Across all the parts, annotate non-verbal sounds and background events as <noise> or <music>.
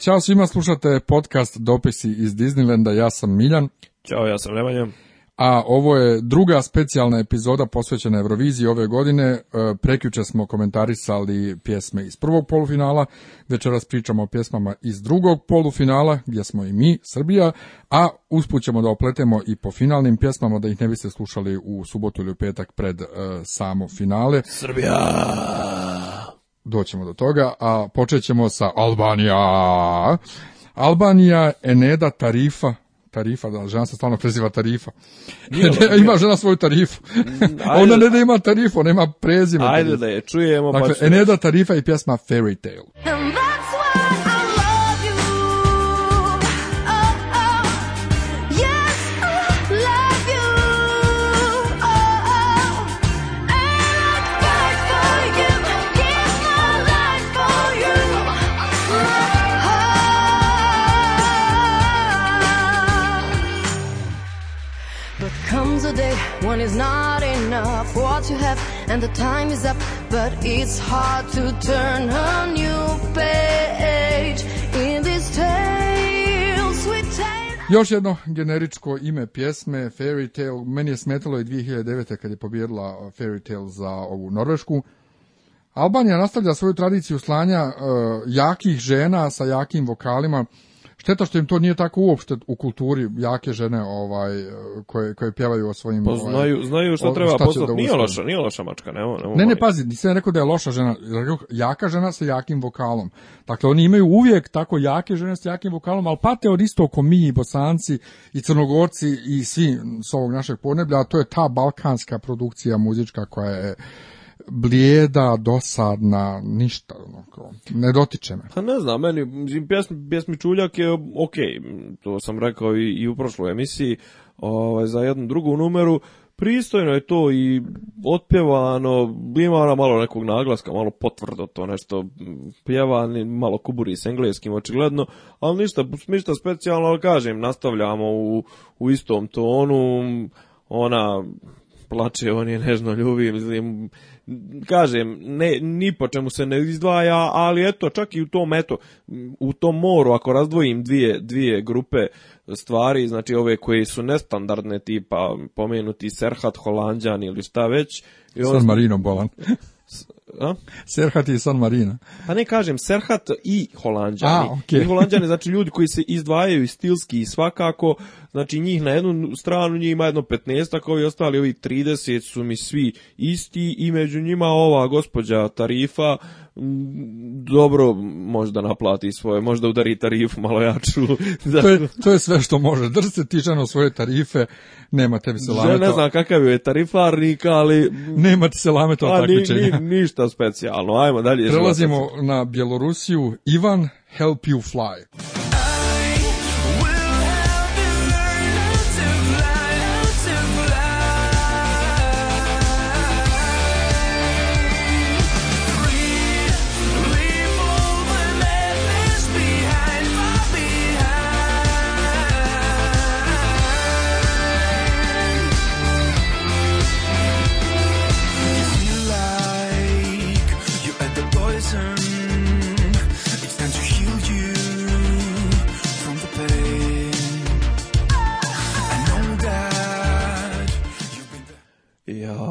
Ćao svima, slušate podcast Dopisi iz Disneylanda, ja sam Miljan. Ćao, ja sam Nemanja. A ovo je druga specijalna epizoda posvećena Euroviziji ove godine. E, prekjuče smo komentarisali pjesme iz prvog polufinala, večeras pričamo o pjesmama iz drugog polufinala, gdje smo i mi, Srbija, a usput ćemo da opletemo i po finalnim pjesmama, da ih ne biste slušali u subotu ili u petak pred e, samo finale. Srbija! doćemo do toga, a počet ćemo sa Albanija. Albanija, Eneda, Tarifa, tarifa, da žena se stalno preziva tarifa. Nije, <laughs> ima žena svoju tarifu. Mm, ona ne da ima tarifu, nema prezime. Ajde da je čujemo. Pa dakle, pa Eneda tarifa i pjesma Fairy Tale. one is not enough what you have and the time is up but it's hard to turn a new page in this tale sweet tale još jedno generičko ime pjesme Fairy Tale, meni je smetalo i 2009. kad je pobjedila uh, Fairy Tale za ovu Norvešku. Albanija nastavlja svoju tradiciju slanja uh, jakih žena sa jakim vokalima Šteta što im to nije tako uopšte u kulturi jake žene ovaj koje koje pjevaju o svojim pa ovaj, znaju treba nije loša, nije loša mačka, Ne, ne, pazi, nisam rekao da je loša žena, jaka žena sa jakim vokalom. Dakle oni imaju uvijek tako jake žene sa jakim vokalom, al pate od isto oko mi i Bosanci i Crnogorci i svi s ovog našeg podneblja, a to je ta balkanska produkcija muzička koja je Blijeda, dosadna, ništa, ono, ne dotiče me. Pa ne znam, meni, mislim, pjesmi, pjesmi Čuljak je ok, to sam rekao i, i u prošloj emisiji, ovaj, za jednu drugu numeru, pristojno je to i otpjevano, ima ona malo nekog naglaska, malo potvrdo to nešto pjeva, malo kuburi s engleskim očigledno, ali ništa, ništa specijalno, ali kažem, nastavljamo u, u istom tonu, ona plače, on je nežno ljubi, mislim, kažem, ne, ni po čemu se ne izdvaja, ali eto, čak i u tom, eto, u tom moru, ako razdvojim dvije, dvije grupe stvari, znači ove koje su nestandardne tipa, pomenuti Serhat Holandjan ili šta već. San Marino Bolan. <laughs> Serhat i San Marina. Pa ne kažem, Serhat i Holanđani A, okay. znači ljudi koji se izdvajaju stilski i svakako, znači njih na jednu stranu njih ima jedno 15, ovi ostali ovi 30 su mi svi isti i među njima ova gospođa Tarifa, dobro možda naplati svoje, možda udari tarifu malo jaču. <laughs> to, je, to je sve što može. ti žena svoje tarife, nema tebi se lameta. Ne znam kakav je tarifarnik, ali... Nema ti se lameta od takvičenja. Ni, ni, ništa specijalno, ajmo dalje. <laughs> Prelazimo na Bjelorusiju. Ivan, help you fly.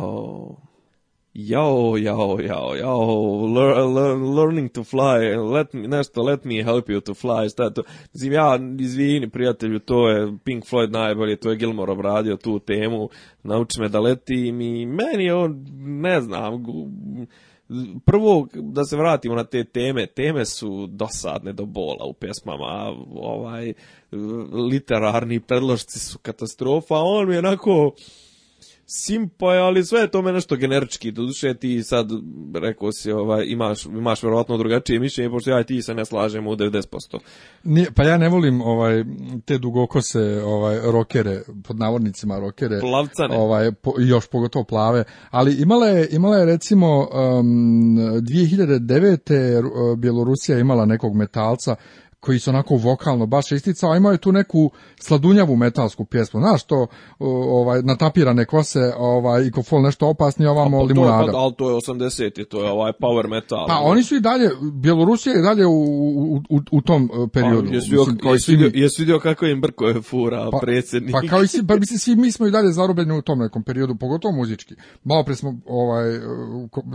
jao, jao, jao, jao, jao, learning to fly, let me, nešto, let me help you to fly, šta je to? Mislim, ja, izvini prijatelju, to je Pink Floyd najbolje, to je Gilmore obradio tu temu, nauči me da letim i meni je on, ne znam, prvo da se vratimo na te teme, teme su dosadne do bola u pjesmama, ovaj literarni predložci su katastrofa, on mi je onako simpa je, ali sve je tome nešto generički. Doduše ti sad, rekao si, ovaj, imaš, imaš drugačije mišljenje, pošto ja i ti se ne slažem u 90%. Nije, pa ja ne volim ovaj, te dugokose ovaj, rokere, pod navodnicima rokere. Plavcane. Ovaj, još pogotovo plave. Ali imala je, imala je recimo um, 2009. Eh, Bjelorusija imala nekog metalca koji su onako vokalno baš isticao, a imao je tu neku sladunjavu metalsku pjesmu, znaš to, ovaj, natapirane kose ovaj, i fol nešto opasni, ovamo pa, limunada. To je, pa, ali to je 80 to je ovaj power metal. Pa oni su i dalje, Bjelorusija je dalje u, u, u, u tom e, pa, periodu. Pa, jesi, vidio, kako im je fura pa, predsjednik. Pa, kao i pa mislim, svi mi smo i dalje zarobljeni u tom nekom periodu, pogotovo muzički. Malo pre smo ovaj,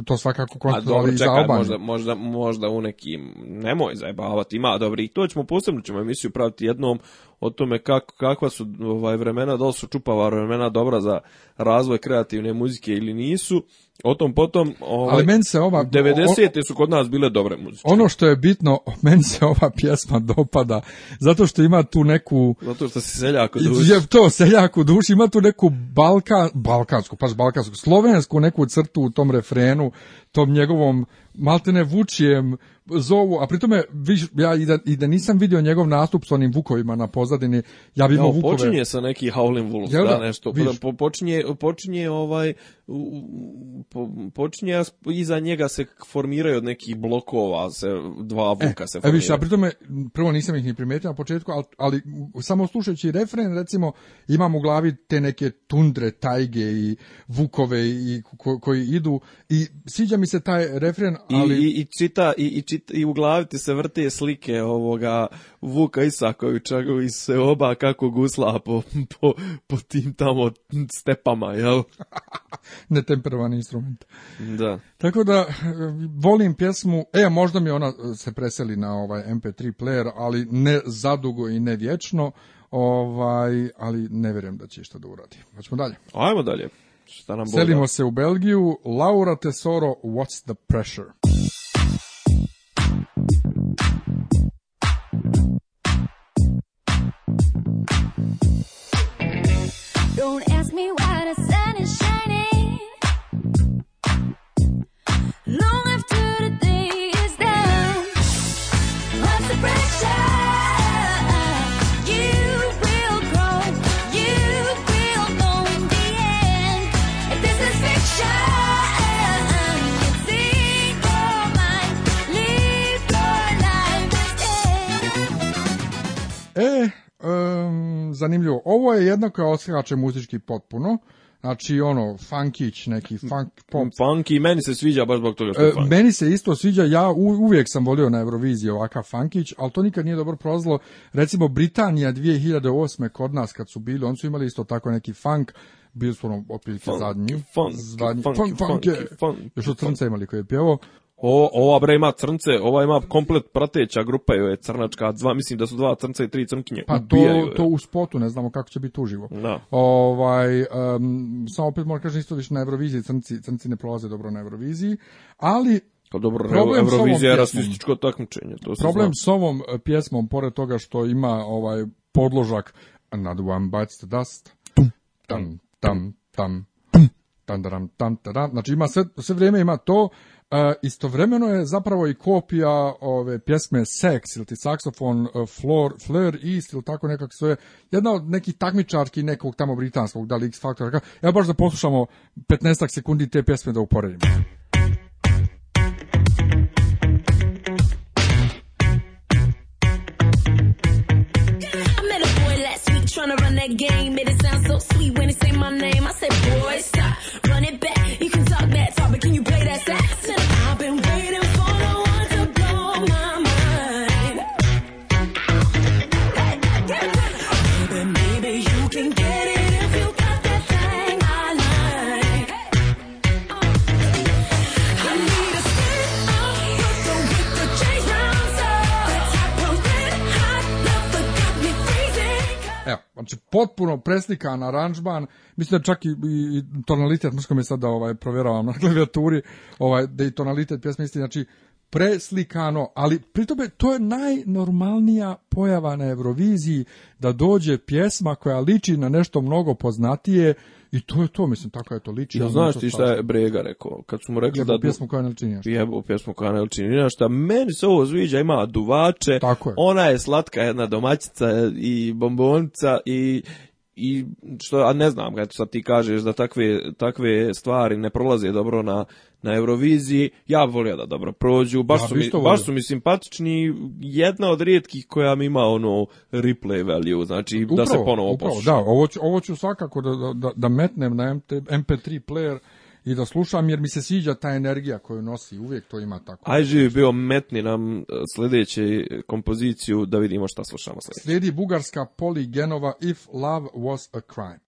to svakako konstruovali i za Možda, možda, možda u nekim, nemoj zajebavati, ima dobri to ćemo posebno ćemo emisiju praviti jednom o tome kako, kakva su ovaj, vremena, da li su čupava vremena dobra za razvoj kreativne muzike ili nisu. O tom potom, ovaj, Ali men se ova, 90. su kod nas bile dobre muzike. Ono što je bitno, <laughs> meni se ova pjesma dopada, zato što ima tu neku... Zato što se seljak duši. Je to, seljaku duši, ima tu neku balka, balkansku, paš balkansku, slovensku neku crtu u tom refrenu, tom njegovom maltene vučijem zovu, a pritome viš, ja i da, i da nisam vidio njegov nastup s onim vukovima na pozadini, ja bi imao vukove. Počinje sa neki Howling Wolf, da, da, nešto. po, počinje, počinje ovaj počinje, iza njega se formiraju neki blokova, se, dva e, vuka e, se formiraju. E, više, a pritome prvo nisam ih ni primijetio na početku, ali, ali samo slušajući refren, recimo, imam u glavi te neke tundre, tajge i vukove i koji idu i sviđa mi se taj refren, ali... I, i, i čita, i, i, u glavi ti se vrte slike ovoga Vuka Isakovića se oba kako gusla po, po, po tim tamo stepama, jel? <laughs> netemperovan instrument. Da. Tako da eh, volim pjesmu, e možda mi ona eh, se preseli na ovaj MP3 player, ali ne zadugo i ne vječno, ovaj, ali ne vjerujem da će išta da uradi. Hoćemo dalje. Ajmo dalje. Šta nam Selimo se u Belgiju. Laura Tesoro, What's the Pressure? je jedna koja muzički potpuno, Znači, ono, funkić, neki funk pop. Funky, meni se sviđa baš zbog toga je e, Meni se isto sviđa, ja uvijek sam volio na Euroviziji ovakav funkić, ali to nikad nije dobro prolazilo. Recimo, Britanija 2008. kod nas kad su bili, oni su imali isto tako neki funk, bili su ono, opilike zadnji. Funk, funk, funk, funk, funk, Još imali koji je pjevo. O, ova bre ima crnce, ova ima komplet prateća grupa joj je crnačka, dva, mislim da su dva crnca i tri crnkinje. Pa to, to u spotu, ne znamo kako će biti uživo. Da. Ovaj, samo opet moram kažem isto više na Euroviziji, crnci, crnci ne prolaze dobro na Euroviziji, ali pa dobro, problem Eurovizija je rasističko takmičenje. To problem s ovom pjesmom, pored toga što ima ovaj podložak Another One Bites the Dust, tam, tam, tam, tam, tam, tam, tam, tam, znači tam, tam, sve vrijeme ima to, istovremeno je zapravo i kopija ove pjesme Sex ili ti saksofon e, Floor, Fleur East ili tako nekako sve. Jedna od nekih takmičarki nekog tamo britanskog, da li X Factor. Evo baš da poslušamo 15 sekundi te pjesme da uporedimo. potpuno preslikan aranžman, mislim da čak i, i tonalitet, da mi sada ovaj, provjeravam na klavijaturi, ovaj, da i tonalitet pjesme isti, znači preslikano, ali pri tome to je najnormalnija pojava na Euroviziji da dođe pjesma koja liči na nešto mnogo poznatije, i to je to, mislim, tako je to liči. Ja, ono znaš ti šta je Brega rekao? Kad su mu rekli da... pjesmu koja ne ličinja. u pjesmu koja ne šta Meni se ovo zviđa, ima duvače. Tako je. Ona je slatka jedna domaćica i bombonica i i što a ne znam kad sad ti kažeš da takve, takve stvari ne prolaze dobro na na Euroviziji ja volio da dobro prođu baš, su mi, baš su mi simpatični jedna od rijetkih koja mi ima ono replay value znači da se ponovo upravo, da ovo ću, ovo svakako da, da, da metnem na MP3 player i da slušam jer mi se sviđa ta energija koju nosi, uvijek to ima tako. Aj bi bio metni nam e, sljedeće kompoziciju da vidimo šta slušamo sljedeće. Slijedi bugarska poligenova If Love Was a Crime.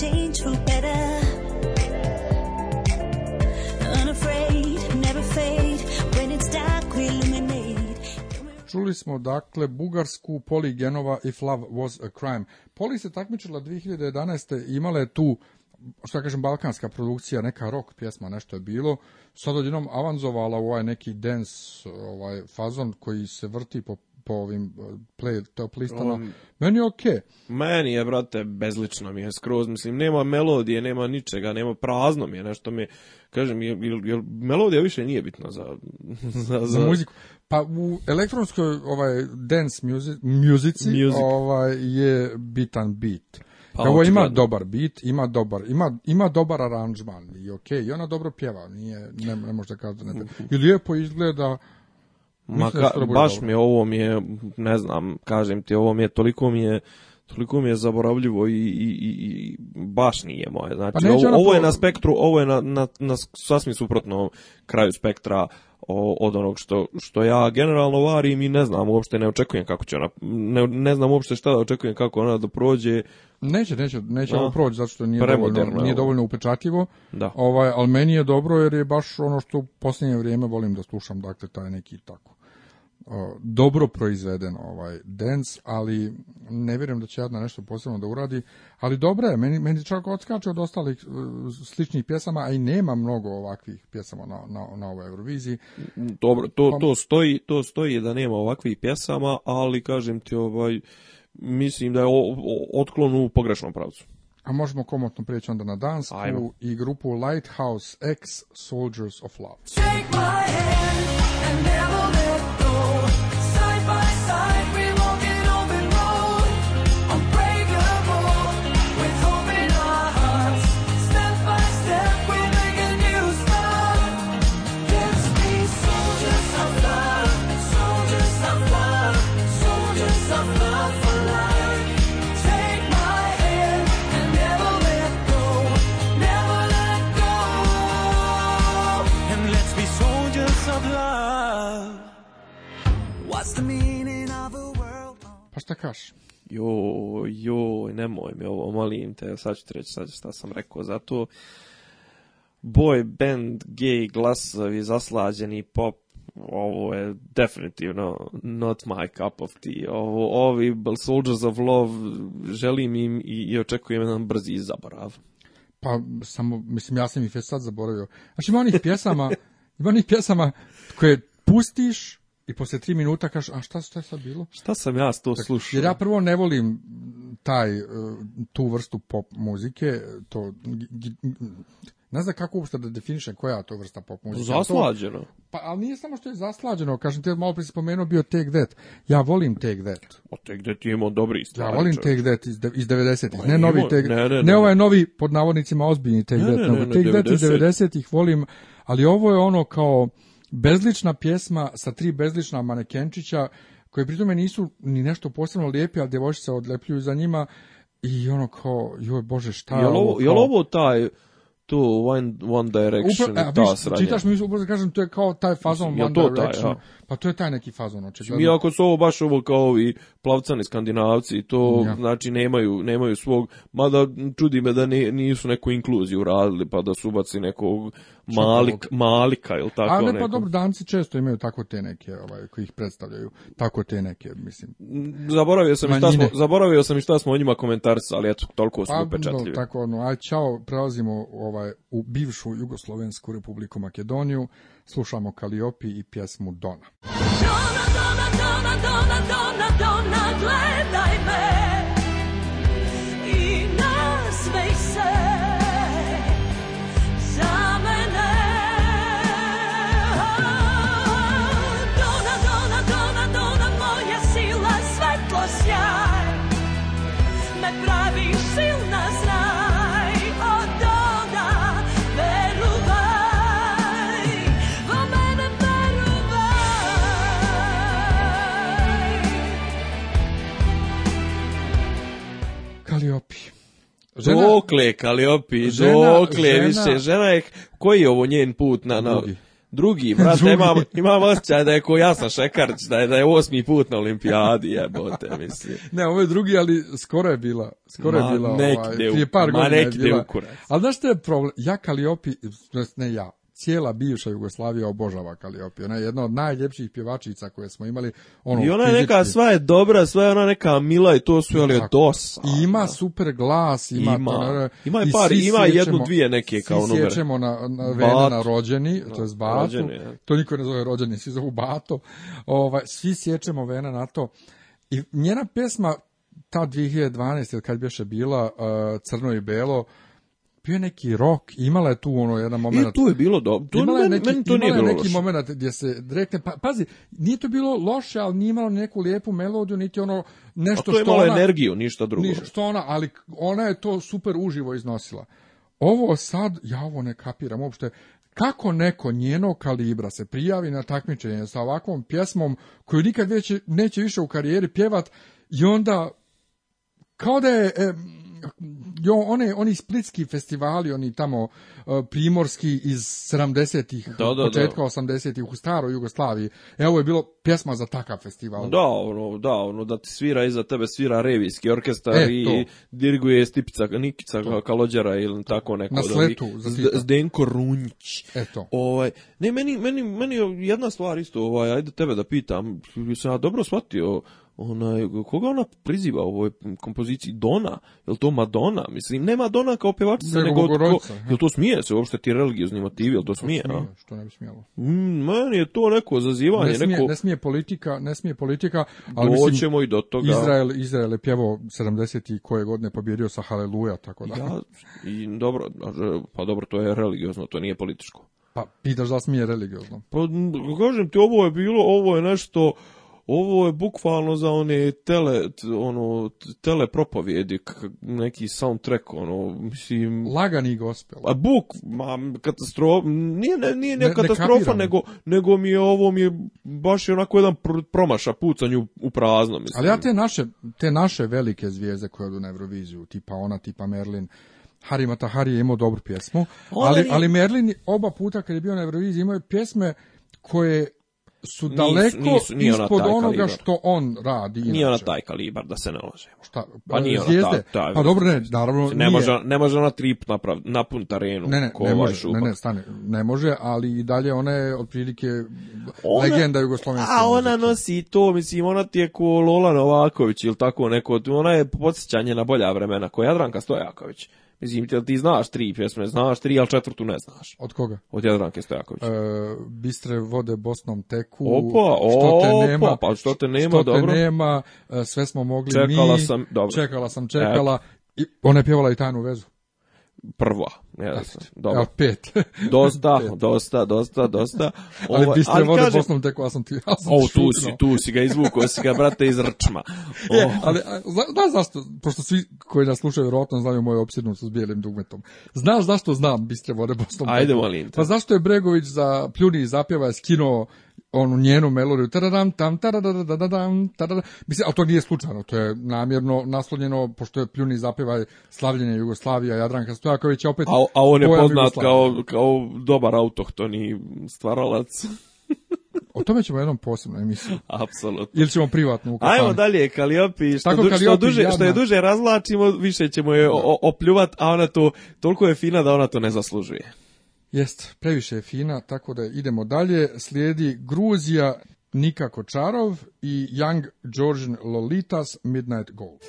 change Čuli smo dakle Bugarsku, Poli Genova i Love Was a Crime. Poli se takmičila 2011. imala je tu ja kažem, balkanska produkcija, neka rock pjesma, nešto je bilo, sad odjednom avanzovala u ovaj neki dance ovaj, fazon koji se vrti po po ovim e, play top listama. Um, meni je okej. Okay. Meni je, brate, bezlično mi je skroz. Mislim, nema melodije, nema ničega, nema prazno mi je nešto mi je, kažem, jel melodija više nije bitna za, <laughs> za, za... za muziku. Pa u elektronskoj ovaj, dance music, Music. ovaj, je bitan beat. Pa, ima dobar bit, ima dobar, ima, ima dobar aranžman i okej, okay, i ona dobro pjeva, nije, ne, ne možda da ne pjeva. I lijepo izgleda, Ma, baš mi ovo mi je, ne znam, kažem ti, ovo mi je, toliko mi je, toliko mi je zaboravljivo i, i, i baš nije moje. Znači, pa ono ovo, je na spektru, ovo je na, na, na sasvim suprotno kraju spektra od onog što, što ja generalno varim i ne znam uopšte, ne očekujem kako će ona, ne, znam uopšte šta da očekujem kako ona da prođe. Neće, neće, neće proći zato što nije dovoljno, nije dovoljno upečatljivo, da. ovaj, ali meni je dobro jer je baš ono što posljednje vrijeme volim da slušam, dakle, taj neki tako dobro proizveden ovaj dance, ali ne vjerujem da će jedna nešto posebno da uradi, ali dobro je, meni, meni čak odskače od ostalih e, sličnih pjesama, a i nema mnogo ovakvih pjesama na, na, na ovoj Euroviziji. Dobro, to, pa- to, stoji, to stoji da nema ovakvih pjesama, ali kažem ti, ovaj, mislim da je otklon u pogrešnom pravcu. A možemo komotno prijeći onda na dansku Ajmo. i grupu Lighthouse X Soldiers of Love. šta kaš? Joj, joj, nemoj mi ovo, molim te, sad ću ti reći sad šta sam rekao, zato boy band, gay glasovi, zaslađeni pop, ovo je definitivno not my cup of tea. Ovo, ovi Soldiers of Love želim im i, i očekujem jedan brzi zaborav. Pa samo, mislim, ja sam ih već sad zaboravio. Znači ima onih pjesama, <laughs> ima onih pjesama koje pustiš, i posle tri minuta kažeš, a šta, šta je sad bilo? Šta sam ja to dakle, slušao? Jer ja prvo ne volim mm, taj, e, tu vrstu pop muzike, to... Ne znam kako uopšte da definišem koja je to vrsta pop muzike. Zaslađeno. To, pa, ali nije samo što je zaslađeno, kažem ti, malo prije spomenuo bio Take That. Ja volim Take That. O, Take That je imao dobri stvari. Ja volim Take That iz, iz 90-ih, pa ne, ne novi Take Ne, ne, ne, ovaj novi, pod navodnicima, ozbiljni Take That, nego Take That iz 90-ih volim, ali ovo je ono kao bezlična pjesma sa tri bezlična manekenčića koji tome nisu ni nešto posebno lijepi, ali djevojčice odlepljuju za njima i ono kao, joj bože šta je jel ovo, jel ovo taj to One, one Direction Upra, a, ta sranja. Čitaš mi upravo da kažem, to je kao taj fazon Mislim, One to Direction. Taj, Pa to je taj neki fazon. Mi ako su ovo baš ovo kao ovi plavcani skandinavci, to ja. znači nemaju, nemaju svog, mada čudi me da ne, nisu neku inkluziju radili, pa da su ubaci nekog Malik, Malika ili tako. A ne, pa dobro, danci često imaju tako te neke, ovaj, koji ih predstavljaju, tako te neke, mislim. Zaboravio sam, šta smo, zaboravio sam i šta smo o njima komentarisali, eto, toliko smo pa, upečatljivi. Pa, tako, ono, aj, čao, prelazimo ovaj, u bivšu Jugoslovensku republiku Makedoniju, slušamo Kaliopi i pjesmu Dona. Dona, Dona, Dona, Dona, Dona, Dona, gledaj Kaliopi. Žena, dokle Kaliopi, dokle žena, više, žena je, koji je ovo njen put na... na drugi. Drugi, brate, drugi. imam, imam osjećaj da je ko Jasna Šekarć, da je, da je osmi put na olimpijadi, jebote, mislim. Ne, ovo je drugi, ali skoro je bila, skoro ma, je bila, ovaj, prije par ma godina je bila. Ali znaš što je problem, ja Kaliopi, ne ja, cijela bivša Jugoslavija obožava Kaliopiju. Ona je jedna od najljepših pjevačica koje smo imali. Ono, I ona je neka, sva je dobra, sva je ona neka mila i to su, ali je dos. Ima super glas, ima... Ima, to, ima je par, ima jednu, dvije neke kao numere. Svi ono sjećemo na, na vene na rođeni, to je batu. Rođeni, ja. To niko ne zove rođeni, svi zovu bato. Ovaj, svi sjećemo vena na to. I njena pjesma ta 2012. kad bješe bila eh, Crno i Belo, bio neki rok, imala je tu ono jedan moment. I tu je bilo dobro. To imala je neki, nije neki moment gdje se rekne, pa, pazi, nije to bilo loše, ali nije imalo neku lijepu melodiju, niti ono nešto A to je energiju, ništa drugo. Ništa što ona, ali ona je to super uživo iznosila. Ovo sad, ja ovo ne kapiram uopšte, kako neko njenog kalibra se prijavi na takmičenje sa ovakvom pjesmom koju nikad neće, neće više u karijeri pjevat i onda kao da je jo, one, oni splitski festivali, oni tamo e, primorski iz 70-ih, početka 80-ih u staroj Jugoslaviji. Evo je bilo pjesma za takav festival. Da, ono, da, ono, da ti svira iza tebe svira revijski orkestar e, i diriguje Stipica Nikica to. Kalođera ili tako neko. Na sletu. Da, Zdenko Runjić. Eto. Ovaj, ne, meni, meni, meni jedna stvar isto, ovaj, ajde tebe da pitam, se ja dobro shvatio, onaj, koga ona priziva u ovoj kompoziciji? Dona? Je to Madonna? Mislim, nema Madonna kao pevačica, nego... nego je to smije se uopšte ti religiozni motivi? Je to, to smije? što ne bi smjelo. Mm, meni je to neko zazivanje. Ne smije, neko... ne smije politika, ne smije politika, ali Doćemo mislim, i do toga. Izrael, Izrael je pjevao 70. i koje godine pobjedio sa Haleluja, tako da. Ja, i dobro, e, pa dobro, to je religiozno, to nije političko. Pa pitaš da smije religiozno. Pa kažem ti, ovo je bilo, ovo je nešto ovo je bukvalno za one tele, ono, tele neki soundtrack, ono, mislim... Lagani gospel. A buk, ma, katastrofa, nije, ne, nije ne, katastrofa, nego, nego mi je ovo, mi je baš onako jedan pr promaša pucanju u prazno, mislim. Ali ja te naše, te naše velike zvijezde koje odu na Euroviziju, tipa ona, tipa Merlin, Harry Matahari je imao dobru pjesmu, ali, ali Merlin oba puta kad je bio na Euroviziji imao je pjesme koje su daleko ispod ona onoga kalibar. što on radi. Inače. Nije ona taj kalibar, da se ne lože Šta? Pa, pa nije ona taj, taj, Pa dobro, ne, naravno ne Može, ne može ona trip naprav, napun terenu. Ne, ne, ne ovaj može, ne, ne, stane, ne može, ali i dalje ona je otprilike ona, legenda Jugoslovenska. A ona muzika. nosi to, mislim, ona ti je ko Lola Novaković ili tako neko, ona je podsjećanje na bolja vremena, ko Jadranka Stojaković. Mislim, ti, ti znaš tri pjesme, znaš tri, ali četvrtu ne znaš. Od koga? Od Jadranke Stojaković. E, bistre vode Bosnom teku. Opa, što te nema, pa što te nema, što dobro. te nema, e, sve smo mogli čekala mi. Sam, dobro. Čekala sam, čekala. I ona je pjevala i tajnu vezu prva. Jasno, dobro. <laughs> pet. Dosta, dosta, dosta, dosta. <laughs> ali ovaj, biste ali ja sam ti, o, tu si, tu si ga izvukao, si ga, brate, iz rčma. <laughs> Oh. ali, znaš zašto, pošto svi koji nas slušaju vjerojatno znaju moju opsirnu s bijelim dugmetom. Znaš zašto znam bistre vode Bosnom Ajde, molim te. Pa zašto je Bregović za pljuni i zapjeva skinuo onu njenu melodiju tadadam tam tadadadadadam tadadam mislim a to nije slučajno to je namjerno naslonjeno pošto je pljuni zapeva slavljenje Jugoslavija Jadranka Stojaković opet a, a on je poznat kao, kao dobar autohtoni stvaralac O tome ćemo jednom posebno emisiju. Apsolutno. Ili ćemo privatno u Ajmo dalje, Kaliopi, što, Tako, što, duže, što je duže razlačimo, više ćemo je opljuvat, a ona to, toliko je fina da ona to ne zaslužuje. Jest, previše je fina, tako da idemo dalje. Slijedi Gruzija Nika Kočarov i Young Georgian Lolitas Midnight Gold.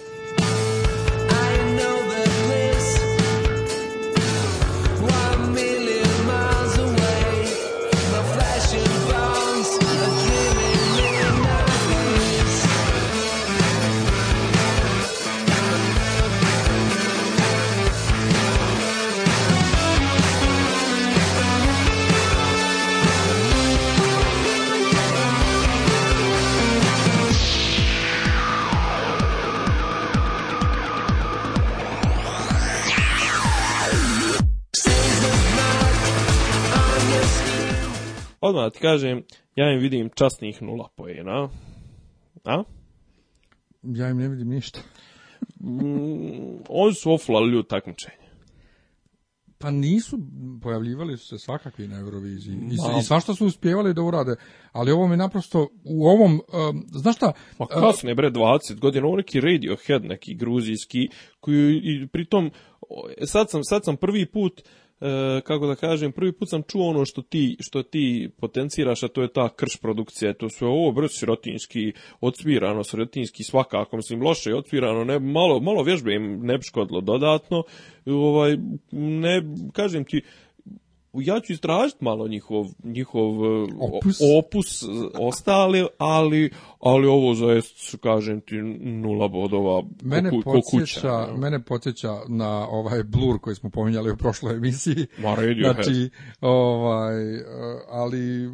odmah ti kažem, ja im vidim časnih nula pojena. A? Ja im ne vidim ništa. Mm, oni su oflali u takmičenje. Pa nisu, pojavljivali su se svakakvi na Euroviziji i, i svašta su uspjevali da urade, ali ovo mi naprosto u ovom, um, znaš šta? Ma kasne bre, 20 godina, ovo neki Radiohead, neki gruzijski, koji i pritom, sad sam, sad sam prvi put, e, kako da kažem, prvi put sam čuo ono što ti, što ti potenciraš, a to je ta krš produkcija, to sve ovo brz sirotinski, odsvirano sirotinski svakako, mislim loše je odsvirano, ne, malo, malo vježbe im ne bi škodilo dodatno, ovaj, ne, kažem ti, ja ću istražiti malo njihov, njihov e, opus. opus e, ostali, ali, ali ovo za kažem ti, nula bodova mene Mene podsjeća na ovaj blur koji smo pominjali u prošloj emisiji. Ma znači, ovaj, e, ali,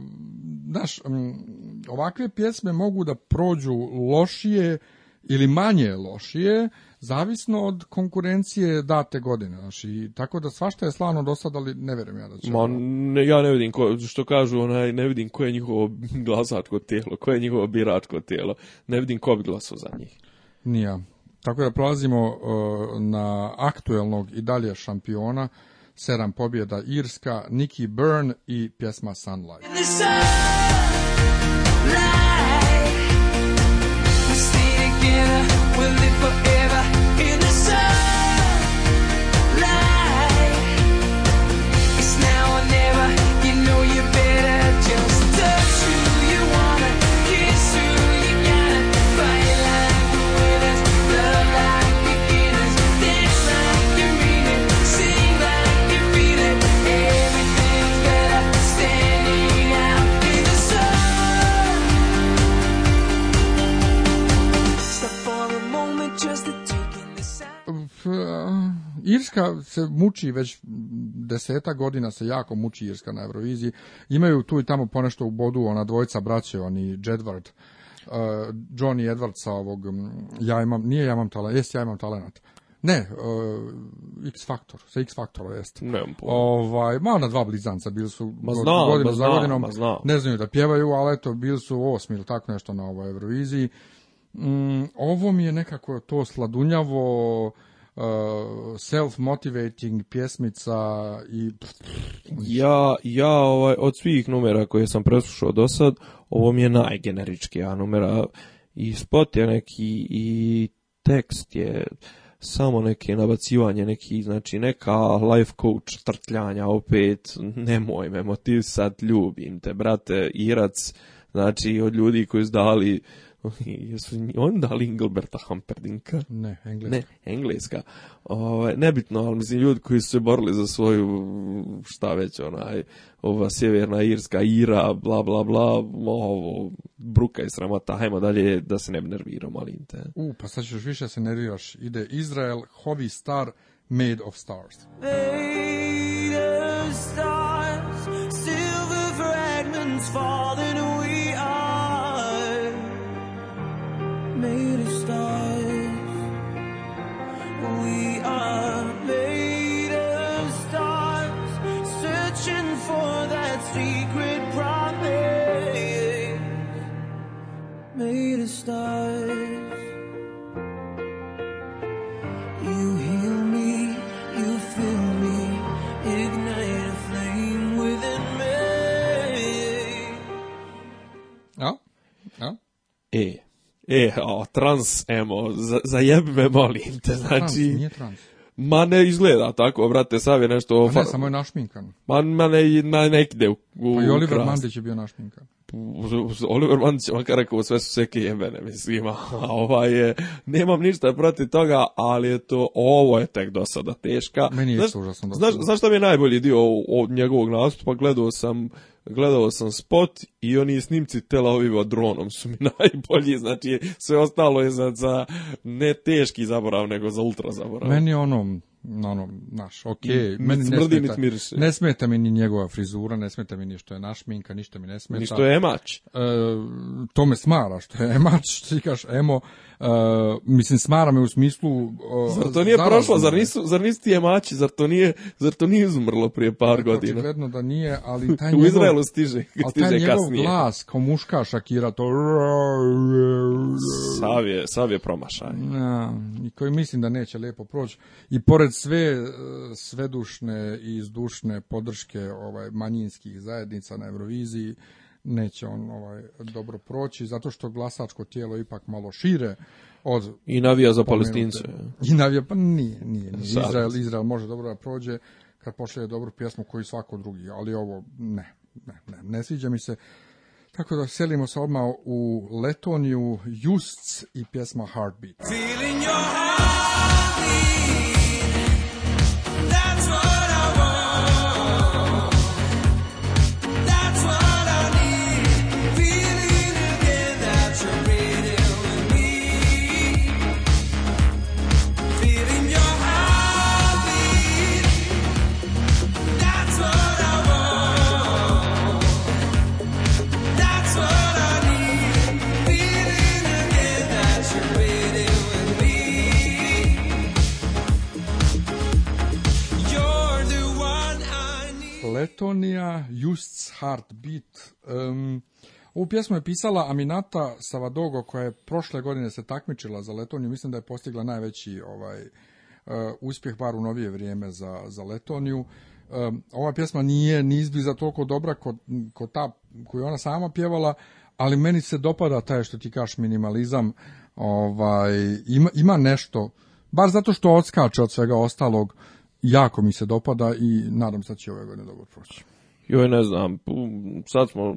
znaš, ovakve pjesme mogu da prođu lošije ili manje lošije, zavisno od konkurencije date godine. Znači, tako da svašta je slavno do sada, ali ne vjerujem ja da će... Ma, ono- ne, ja ne vidim, ko, što kažu, onaj, ne vidim koje je njihovo <laughs> glasačko tijelo, koje je njihovo biračko tijelo. Ne vidim ko bi glasao za njih. Nija. Tako da prolazimo na aktuelnog i dalje šampiona, sedam pobjeda Irska, Nicky Byrne i pjesma Sunlight. Sunlight. Irska se muči već deseta godina se jako muči Irska na Euroviziji. Imaju tu i tamo ponešto u bodu ona dvojica braće, oni Jedward, uh, e, Johnny Edward sa ovog ja imam, nije ja imam talent, jest ja imam talent. Ne, uh, X Factor, sa X Faktora jest. Ne, Ovaj, Malo na dva blizanca, bili su zna, godinu za godinom, ne znaju da pjevaju, ali eto, bili su osmi ili tako nešto na ovoj Euroviziji. Mm, ovo mi je nekako to sladunjavo, self-motivating pjesmica i... Ja, ja ovaj, od svih numera koje sam preslušao do sad, ovo mi je najgenerički a numera i spot je neki i tekst je samo neke nabacivanje, neki, znači neka life coach trtljanja opet, nemoj me motiv ljubim te, brate, Irac, znači od ljudi koji su dali <laughs> Jesu oni dali Engelberta Hamperdinka? Ne, engleska. Ne, engleska. O, ovaj, nebitno, ali mislim, ljudi koji su se borili za svoju, šta već, onaj, ova sjeverna irska ira, bla, bla, bla, ovo, bruka i sramata, hajmo dalje da se ne bi nervirao malinte. U, pa sad ćeš više se nerviraš. Ide Izrael, Hovi Star, Made of Stars. Made of Stars. made of stars. We are made of stars, searching for that secret promise. Made of stars. You heal me, you fill me, ignite a flame within me. No, no, a. E, o, trans emo, zajebi me molim te, znači... Trans, nije Ma ne izgleda tako, brate, sav je nešto... Pa ne, samo je našminkan. Ma, ma ne, u, u Pa i Oliver Mandić je bio našminkan. Oliver Mandić je makar rekao sve su seke jebene, mislim, a ova je, nemam ništa protiv toga, ali je to, ovo je tek do sada teška. Meni je znaš, Znaš, šta mi je najbolji dio od njegovog nastupa, gledao sam, gledao sam spot i oni snimci tela oviva dronom su mi <laughs> najbolji, znači sve ostalo je za, za ne teški zaborav, nego za ultra zaborav. Meni je ono, ono, naš, ok, ne smeta, ne smeta mi ni njegova frizura, ne smeta mi ništa što je minka ništa mi ne smeta. Ni je emač. E, to me smara, što je emač, što ti kaš emo, Uh, mislim, smara me u smislu... Uh, zar to nije prošlo, zar nisu, zar nisu zar to nije, zar to nije izumrlo prije par ne, godina? Očigledno da nije, ali <laughs> taj njegov... u Izraelu stiže, ali taj njegov glas, kao muška Šakira, to... Sav je, sav promašaj. i koji mislim da neće lijepo proći. I pored sve e, svedušne i izdušne podrške ovaj manjinskih zajednica na Euroviziji, neće on ovaj, dobro proći, zato što glasačko tijelo ipak malo šire od... I navija za palestince. I navija, pa nije, Izrael, Izrael može dobro da prođe kad pošalje dobru pjesmu koji svako drugi, ali ovo ne, ne, ne, ne sviđa mi se. Tako da selimo se odmah u Letoniju, Justs i pjesma Heartbeat. Feeling your heartbeat. Letonija, just Heartbeat. Um, ovu pjesmu je pisala Aminata Savadogo koja je prošle godine se takmičila za Letoniju. Mislim da je postigla najveći ovaj e, uspjeh, bar u novije vrijeme za, za Letoniju. Um, ova pjesma nije ni izbliza toliko dobra kod, kod ta koju ona sama pjevala, ali meni se dopada taj što ti kaš minimalizam. Ovaj, ima, ima nešto, bar zato što odskače od svega ostalog jako mi se dopada i nadam se da će ove godine dobro proći. Joj, ne znam, sad smo,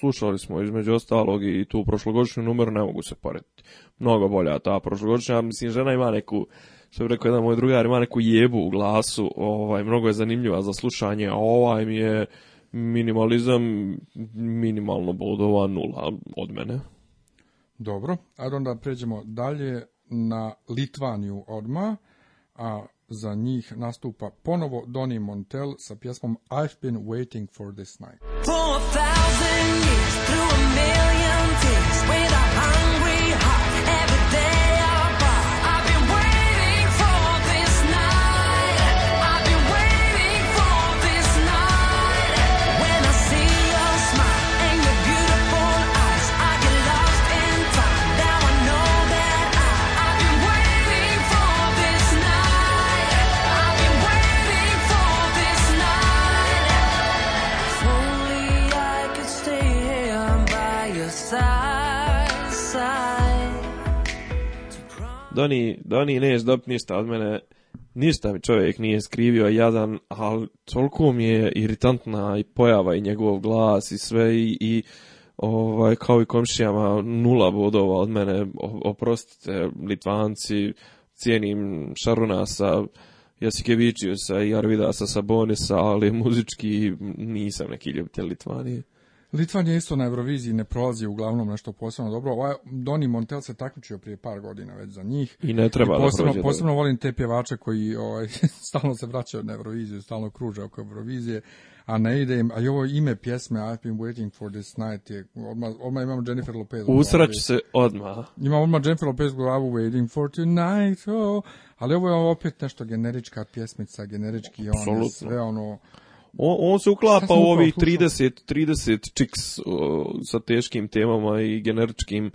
slušali smo između ostalog i tu prošlogodišnju numeru ne mogu se porediti. Mnogo bolja ta prošlogodišnja, mislim, žena ima neku, što bi rekao jedan moj drugar, ima neku jebu u glasu, ovaj, mnogo je zanimljiva za slušanje, a ovaj mi je minimalizam minimalno bodova nula od mene. Dobro, a onda pređemo dalje na Litvaniju odma, a za njih nastupa ponovo Donny Montel sa pjesmom I've been waiting for this night. Doni, Doni ne je neće ništa od mene, ništa mi čovjek nije skrivio jadan, ali toliko mi je iritantna i pojava i njegov glas i sve i, i ovaj, kao i komšijama nula bodova od mene, oprostite Litvanci, cijenim Šarunasa, Jasikevičiusa i Arvidasa Sabonisa, ali muzički nisam neki ljubitelj Litvanije. Litvanija isto na Euroviziji ne prolazi uglavnom nešto posebno dobro. Ovaj Doni Montel se takmičio prije par godina već za njih. I ne treba posebno, posebno volim te pjevače koji ovaj, <laughs> stalno se vraćaju na Euroviziju, stalno kruže oko Eurovizije, a ne ide im, a i ovo ime pjesme I've been waiting for this night je, odmah, odmah Jennifer Lopez. Usrać se odmah. Imam odmah Jennifer Lopez glavu waiting for tonight, oh. ali ovo je opet nešto generička pjesmica, generički on, sve ono on, on se uklapa u ovi 30, 30 čiks sa teškim temama i generičkim, e,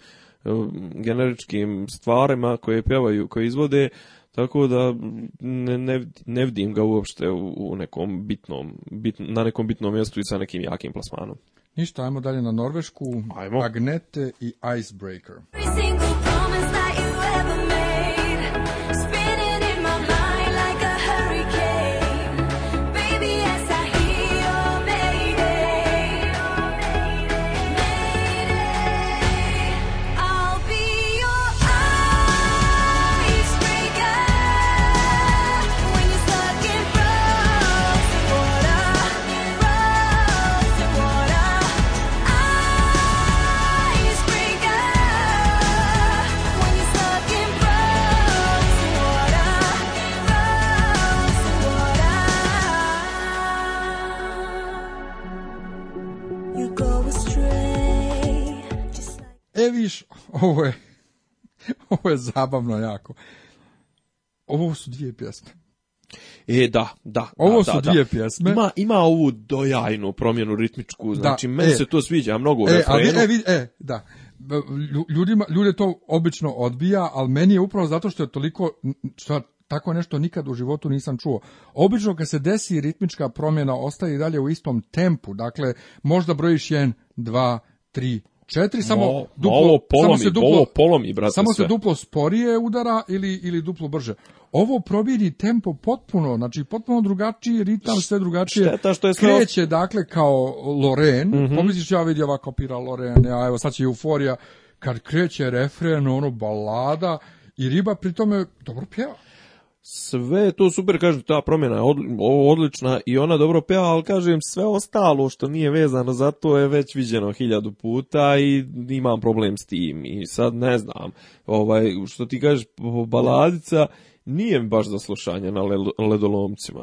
generičkim stvarima koje pjevaju, koje izvode, tako da ne, ne, ne vidim ga uopšte u, nekom bitnom, bit, na nekom bitnom mjestu i sa nekim jakim plasmanom. Ništa, ajmo dalje na Norvešku, ajmo. Agnete i Icebreaker. E <laughs> ovo je, ovo je zabavno jako. Ovo su dvije pjesme. E, da, da. Ovo da, su dvije da. pjesme. Ima, ima ovu dojajnu promjenu ritmičku, znači, meni e. se to sviđa, mnogo e, e, e, da. Ljudima, ljude to obično odbija, ali meni je upravo zato što je toliko, što tako nešto nikad u životu nisam čuo. Obično kad se desi ritmička promjena, ostaje i dalje u istom tempu, dakle, možda brojiš jedan, dva, tri četiri samo Mo, duplo polomi, samo se duplo polomi, brate, samo se duplo sporije udara ili ili duplo brže ovo probiri tempo potpuno znači potpuno drugačiji ritam sve drugačije Šteta je sve kreće dakle kao Loren mm -hmm. ja vidi ova kopira Loren a evo sad će euforija kad kreće refren ono balada i riba pri tome dobro pjeva sve je to super, kažem, ta promjena je odlična i ona dobro peva, ali kažem, sve ostalo što nije vezano za to je već viđeno hiljadu puta i imam problem s tim i sad ne znam, ovaj, što ti kažeš, baladica nije baš za slušanje na ledolomcima.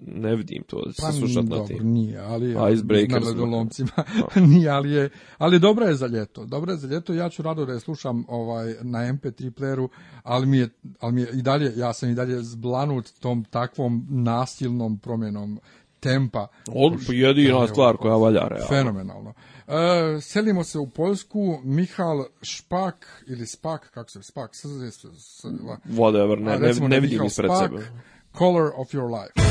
Ne vidim to da se slušat na tim. nije, ali je, na ledolomcima. <laughs> nije, ali je, ali dobro je za ljeto. Dobro je za ljeto. Ja ću rado da je slušam ovaj, na MP3 playeru, ali mi, je, ali mi i dalje, ja sam i dalje zblanut tom takvom nasilnom promjenom tempa. Od, jedina stvar koja valja, realno. Fenomenalno. E, selimo se u Poljsku, Mihal Špak, ili Spak, kako se Spak, se Whatever, ne, ne, ne vidim ispred sebe. Color of your life.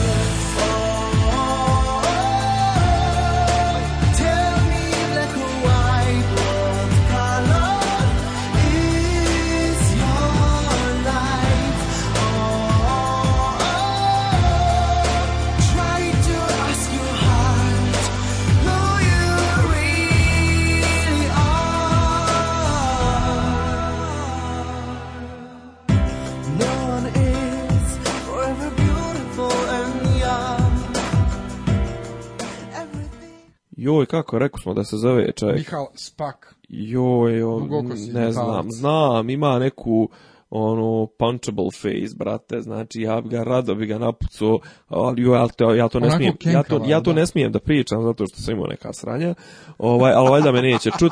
Joj, kako, rekao smo da se zove čovjek. Mihal Spak. Joj, on, ne znam, znam, ima neku ono punchable face, brate, znači ja bi ga rado bi ga napucao, ali ja to, ja to ne smijem, ja to, ja to ne smijem da pričam zato što sam imao neka sranja, ovaj, ali valjda me neće čut,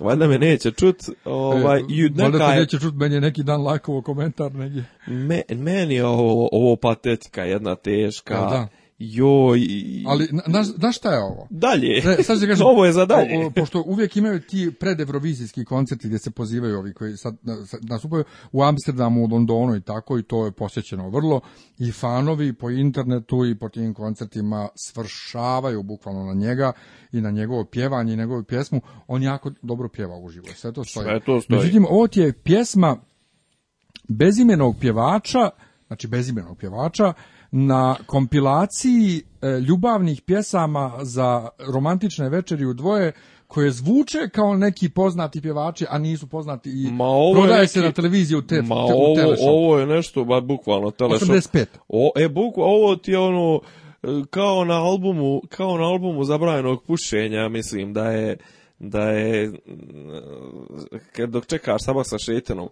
valjda me neće čut, ovaj, e, i neka... Valjda te neće čut, meni neki dan lakovo komentar negdje. Me, meni je ovo, ovo patetika jedna teška, ja, e, da joj... Ali, znaš na, šta je ovo? Dalje, <laughs> kažem, ovo je za dalje. pošto uvijek imaju ti predevrovizijski koncerti gdje se pozivaju ovi koji sad nastupaju u Amsterdamu, u Londonu i tako i to je posjećeno vrlo i fanovi po internetu i po tim koncertima svršavaju bukvalno na njega i na njegovo pjevanje i njegovu pjesmu. On jako dobro pjeva uživo, sve to stoji. Sve to stoji. Međutim, ovo ti je pjesma bezimenog pjevača, znači bezimenog pjevača, na kompilaciji e, ljubavnih pjesama za romantične večeri u dvoje koje zvuče kao neki poznati pjevači, a nisu poznati i ma ovo prodaje se na televiziji u te, ma ovo, je nešto, ba, bukvalno 85. O, e, bukva, ovo ti je ono, e, kao na albumu, kao na albumu zabranjenog pušenja, mislim da je, da je, e, dok čekaš sabah sa šetenom,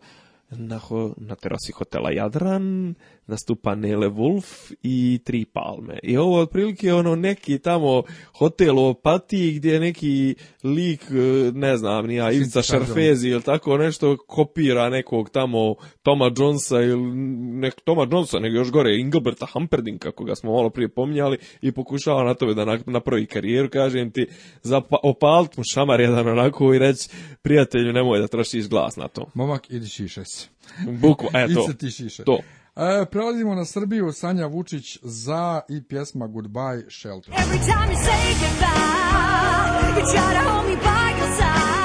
na, ho, na terasi hotela Jadran, nastupa Nele Wolf i Tri palme. I ovo otprilike ono neki tamo hotel u Opatiji gdje neki lik, e, ne znam, nija Ivica Šarfezi ili tako nešto kopira nekog tamo Toma Jonesa ili nek Toma Jonesa, nego još gore Ingelberta kako ga smo malo prije pomnjali i pokušava na tome da napravi karijeru, kažem ti, za opalit mu šamar jedan onako i reći prijatelju nemoj da trošiš glas na to. Momak, idi šišaj se. Bukva, eto. ti šišaj To. E, prelazimo na Srbiju, Sanja Vučić za i pjesma Goodbye Shelter. Every time you say goodbye, you try to hold me by your side.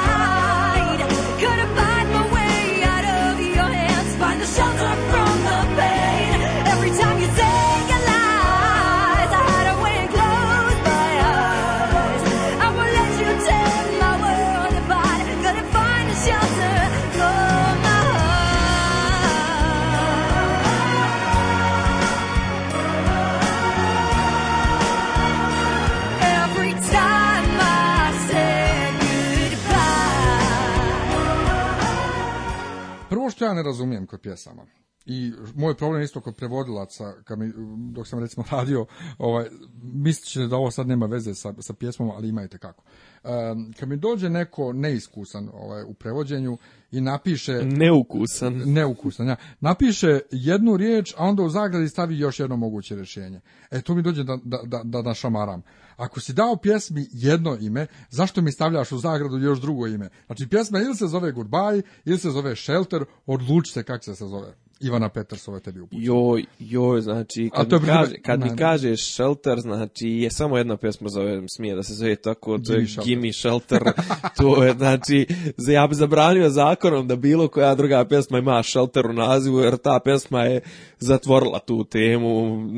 što ja ne razumijem kod pjesama, i moj problem je isto kod prevodilaca, kad mi, dok sam recimo radio, ovaj, mislit da ovo sad nema veze sa, sa pjesmom, ali imajte kako. Um, kad mi dođe neko neiskusan ovaj, u prevođenju i napiše... Neukusan. Neukusan, ja. Napiše jednu riječ, a onda u zagradi stavi još jedno moguće rješenje. E, to mi dođe da, da, da, da našamaram. Ako si dao pjesmi jedno ime, zašto mi stavljaš u zagradu još drugo ime? Znači pjesma ili se zove Goodbye, ili se zove Shelter, odluči se kak se se zove. Ivana Petersova tebi Joj, joj, znači, kad, mi, kaže, kad kažeš Shelter, znači, je samo jedna pesma zovem, smije da se zove tako, to je Gimme Shelter, <laughs> to je, znači, ja bi zabranio zakonom da bilo koja druga pjesma ima Shelter u nazivu, jer ta pesma je zatvorila tu temu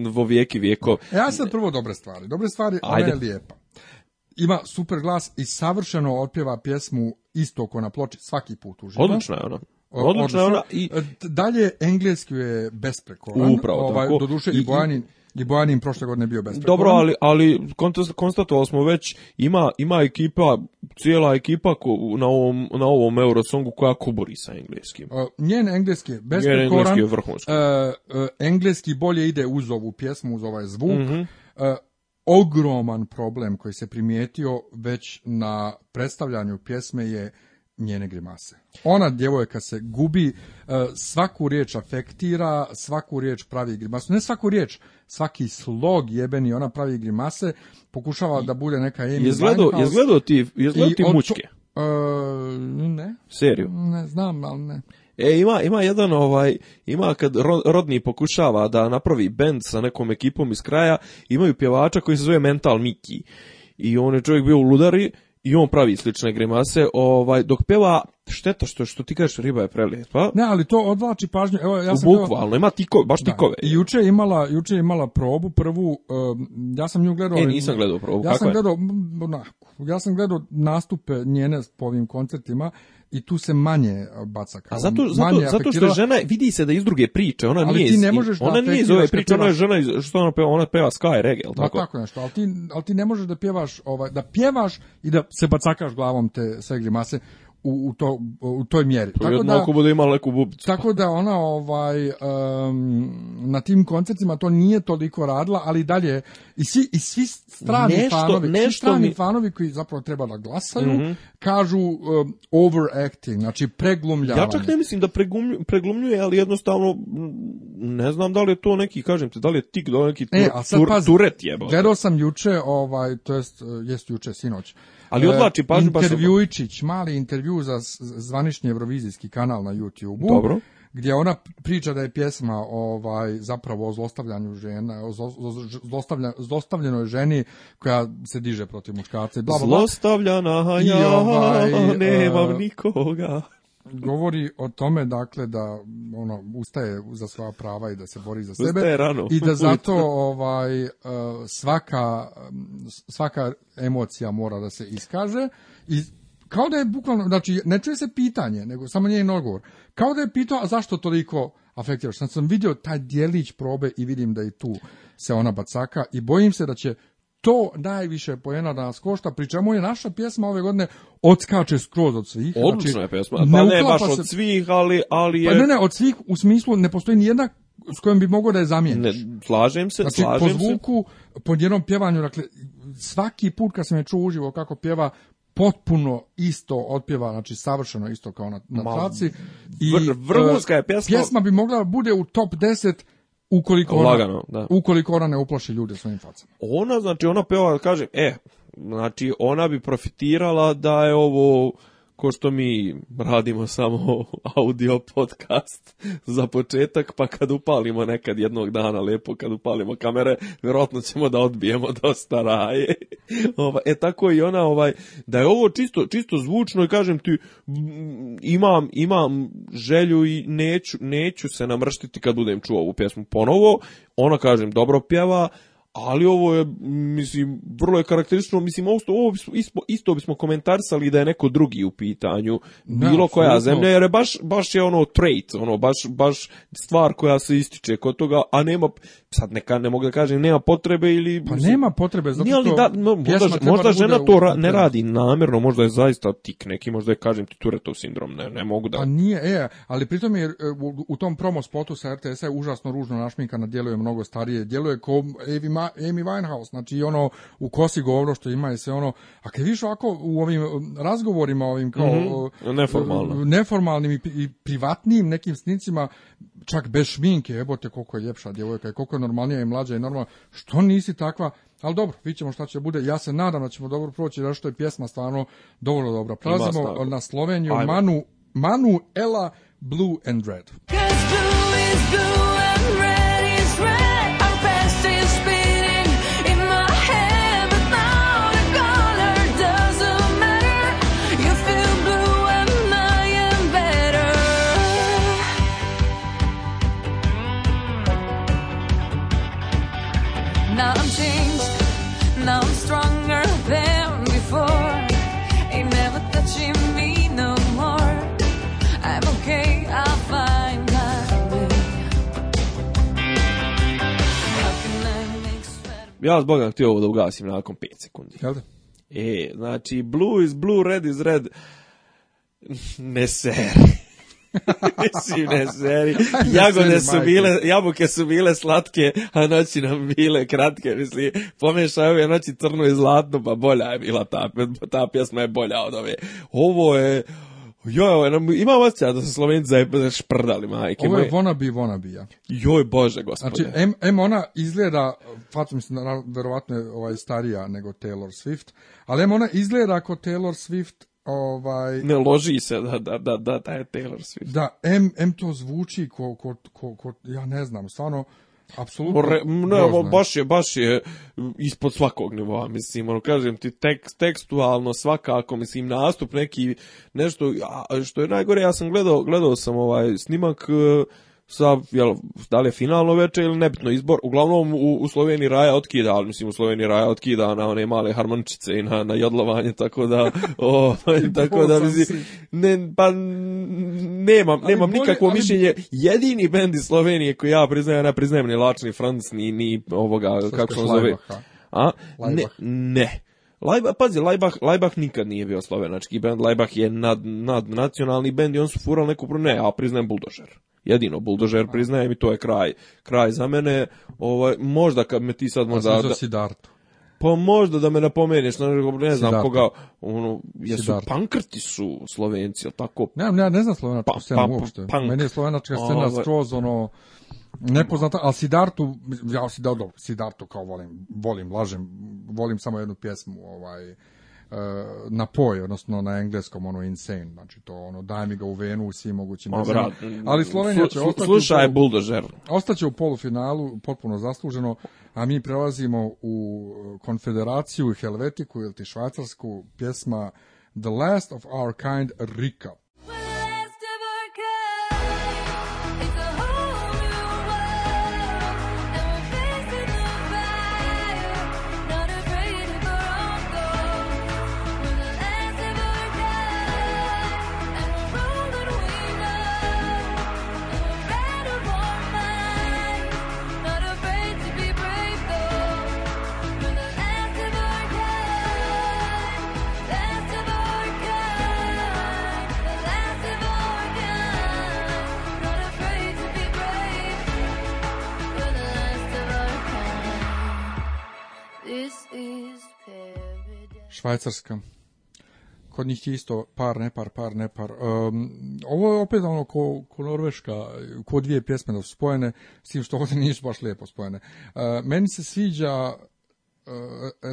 vo vijeki vijeko. E, ja sam prvo dobre stvari, dobre stvari, ona je lijepa. Ima super glas i savršeno otpjeva pjesmu isto ko na ploči svaki put uživo. Odlično je ono. Odlično ona i e, dalje engleski je besprekoran. Upravo ovaj, tako. Doduše i, Bojanin i Bojanin prošle godine bio besprekoran. Dobro, ali ali konstatovali smo već ima ima ekipa cijela ekipa ko, na ovom na ovom Eurosongu koja kuburi sa engleskim. E, njen engleski je besprekoran. engleski je e, engleski bolje ide uz ovu pjesmu, uz ovaj zvuk. Mhm. ogroman problem koji se primijetio već na predstavljanju pjesme je njene grimase. Ona djevojka se gubi, e, svaku riječ afektira, svaku riječ pravi grimasu. Ne svaku riječ, svaki slog jebeni, ona pravi grimase, pokušava da bude neka Amy Izgledao, izgledao ti, ti mučke. E, ne. Seriju? Ne znam, ali ne. E, ima, ima jedan ovaj, ima kad Rodni pokušava da napravi band sa nekom ekipom iz kraja, imaju pjevača koji se zove Mental Mickey I on je čovjek bio u ludari i on pravi slične grimase, ovaj, dok peva šteta što što ti kažeš riba je prelijepa. Ne, ali to odvlači pažnju. Evo ja sam bukvalno ima tikove, baš tikove. juče je imala, juče je imala probu prvu, ja sam nju gledao. E, nisam gledao probu. Ja sam gledao, ja sam gledao nastupe njene po ovim koncertima i tu se manje e, baca A zato, zato, zato što žena vidi se da iz druge priče, ona nije ti ne možeš ona nije iz ove priče, ona je žena iz što ona peva, ona peva Sky Reggae, tako? tako. tako nešto, al ti al ti ne možeš da pjevaš ovaj da pjevaš i da se bacakaš glavom te sve glimase u, to, u toj mjeri. tako da, bude imala neku bubicu. Tako da ona ovaj, na tim koncertima to nije toliko radila, ali dalje i svi, i svi strani nešto, fanovi, nešto svi strani mi... fanovi koji zapravo treba da glasaju, mhm. kažu overacting, znači preglumljavanje. Ja čak ne mislim da preglumlju, preglumljuje, ali jednostavno mm, ne znam da li je to neki, kažem da li je tik, do neki e, turet jebao. Gledao sam juče, ovaj, to jest, jest juče, sinoć, ali e, odlači pažnju pa Intervjuičić, mali intervju za zvanični evrovizijski kanal na youtube Dobro gdje ona priča da je pjesma ovaj zapravo o zlostavljanju žena, o zlostavljenoj ženi koja se diže protiv muškarca Zlostavljena ja, ovaj, nemam e, nikoga govori o tome dakle da ono ustaje za svoja prava i da se bori za sebe i da <laughs> zato ovaj eh, svaka svaka emocija mora da se iskaže i kao da je bukvalno znači ne čuje se pitanje nego samo njen odgovor kao da je pitao a zašto toliko afektiraš sam sam vidio taj dijelić probe i vidim da i tu se ona bacaka i bojim se da će to najviše poena da nas košta, pri je naša pjesma ove godine odskače skroz od svih. Odlična znači, je pjesma, pa ne, baš se... od svih, ali, ali pa je... Pa ne, ne, od svih u smislu ne postoji ni jedna s kojom bi mogo da je zamijeniš. Ne, slažem se, znači, slažem po zvuku, po njenom pjevanju, dakle, svaki put kad sam je čuo uživo kako pjeva, potpuno isto otpjeva, znači savršeno isto kao na, na traci. I, e, vrhunska je pjesma. Pjesma bi mogla da bude u top 10 ukoliko ona, Lagano, da. ukoliko ona ne uplaši ljude svojim facama. Ona, znači, ona peva, kaže, e, znači, ona bi profitirala da je ovo ko što mi radimo samo <laughs> audio podcast za početak, pa kad upalimo nekad jednog dana lepo, kad upalimo kamere, vjerojatno ćemo da odbijemo <laughs> dosta raje. <laughs> e tako i ona, ovaj, da je ovo čisto, čisto zvučno i kažem ti, imam, imam želju i neću, neću se namrštiti kad budem čuo ovu pjesmu ponovo. Ona, kažem, dobro pjeva, ali ovo je, mislim, vrlo je karakteristično, mislim, ovo, ovo bismo, isto, bismo komentarisali da je neko drugi u pitanju, bilo koja zemlja, jer je baš, baš je ono trait, ono, baš, baš stvar koja se ističe kod toga, a nema, sad neka, ne mogu da kažem, nema potrebe ili... Pa nema potrebe, zato što... možda, možda žena to ne radi namjerno, možda je zaista tik neki, možda je, kažem ti, Turetov sindrom, ne, ne mogu da... Pa nije, e, ali pritom je e, u, tom promo spotu sa RTS-a je užasno ružno našminkana, djeluje mnogo starije, djeluje ko Amy Winehouse, znači ono u kosi govno što ima i sve ono, a kad više ovako u ovim um, razgovorima ovim kao mhm. Neformalno. neformalnim i, privatnim nekim snicima čak bez šminke, jebote koliko je ljepša djevojka i koliko je normalnija i mlađa i normalna, što nisi takva, ali dobro, vidjet ćemo šta će bude. Ja se nadam da ćemo dobro proći, da što je pjesma stvarno dovoljno dobra. Prelazimo na Sloveniju, Manu, Manu Ela Blue and Red. blue is blue. Ja zbog boga htio ovo da ugasim nakon 5 sekundi. Jel da? E, znači, blue is blue, red is red. <laughs> ne seri. Mislim, <laughs> <laughs> ne seri. Jagode su bile, jabuke su bile slatke, a noći nam bile kratke. Mislim, pomešaju je noći crno i zlatno, pa bolja je bila ta, ta pjesma je bolja od ove. Ovo je joj, ima osjećaj da se Slovenci zašprdali, majke Ovo je wannabe wannabe-ja. Joj, bože, gospode. Znači, em, ona izgleda, facu mislim, verovatno je ovaj, starija nego Taylor Swift, ali em ona izgleda ako Taylor Swift ovaj... Ne loži se da, da, da, da, je Taylor Swift. Da, em, em to zvuči ko, ko, ko, ko, ja ne znam, stvarno, Apsolutno. Re, ne, baš je, baš je ispod svakog nivoa, mislim, ono, kažem ti, tekst, tekstualno svakako, mislim, nastup neki, nešto, što je najgore, ja sam gledao, gledao sam ovaj snimak, e, sa, jel, da li je finalno veče ili nebitno izbor, uglavnom u, Sloveniji Raja otkida, ali mislim u Sloveniji Raja otkida na one male harmoničice i na, na jodlovanje, tako da, <laughs> o, ovaj, <laughs> tako da, mislim, ne, pa nemam, nemam nikakvo mišljenje, jedini bend iz Slovenije koji ja priznajem, ne priznajem ni Lačni Franc, ni, ni ovoga, kako se zove, a, ne, ne, Lajba, pazi, Lajbah, Lajbah nikad nije bio slovenački bend, Lajbah je nad, nad nacionalni bend i on su furali neku, ne, a priznajem Buldožer jedino buldožer priznajem i to je kraj kraj za mene ovaj možda kad me ti sad pa možda da, pa možda da me napomeneš ne znam koga ono jesu Sidarta. pankrti su Slovenci al tako ne ne ne znam slovenačku pa, scenu pa, uopšte meni je slovenačka scena ovaj. skroz ono nepoznata, ali Sidartu, ja Sidartu kao volim, volim, lažem, volim samo jednu pjesmu, ovaj, E, na poj, odnosno na engleskom ono insane, znači to ono daj mi ga u venu u svim mogućim ali Slovenija će ostati slušaj, buldožer. ostaće u polufinalu potpuno zasluženo, a mi prelazimo u e, konfederaciju Helvetiku ili ti švajcarsku pjesma The Last of Our Kind Recap. Švajcarska. Kod njih je isto par, nepar, par, nepar. Um, ovo je opet ono ko, ko Norveška, ko dvije pjesme da su spojene, s tim što ovdje nisu baš lijepo spojene. Uh, meni se sviđa uh,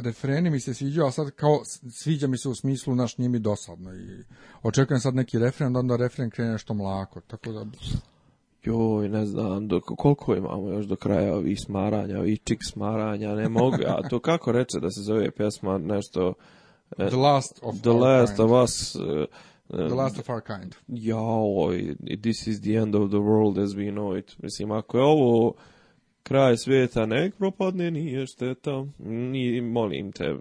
refreni mi se sviđa a sad kao sviđa mi se u smislu naš njimi dosadno i očekujem sad neki refren, onda refren krene nešto mlako, tako da joj, ne znam, dok, koliko imamo još do kraja ovih smaranja, ovih čik smaranja, ne mogu, a to <laughs> kako reče da se zove pjesma nešto... E, the Last of, the last of Us... E, the Last of Our Kind. Jao, this is the end of the world as we know it. Mislim, ako je ovo kraj svijeta nek propadne, nije šteta. Ni, molim te,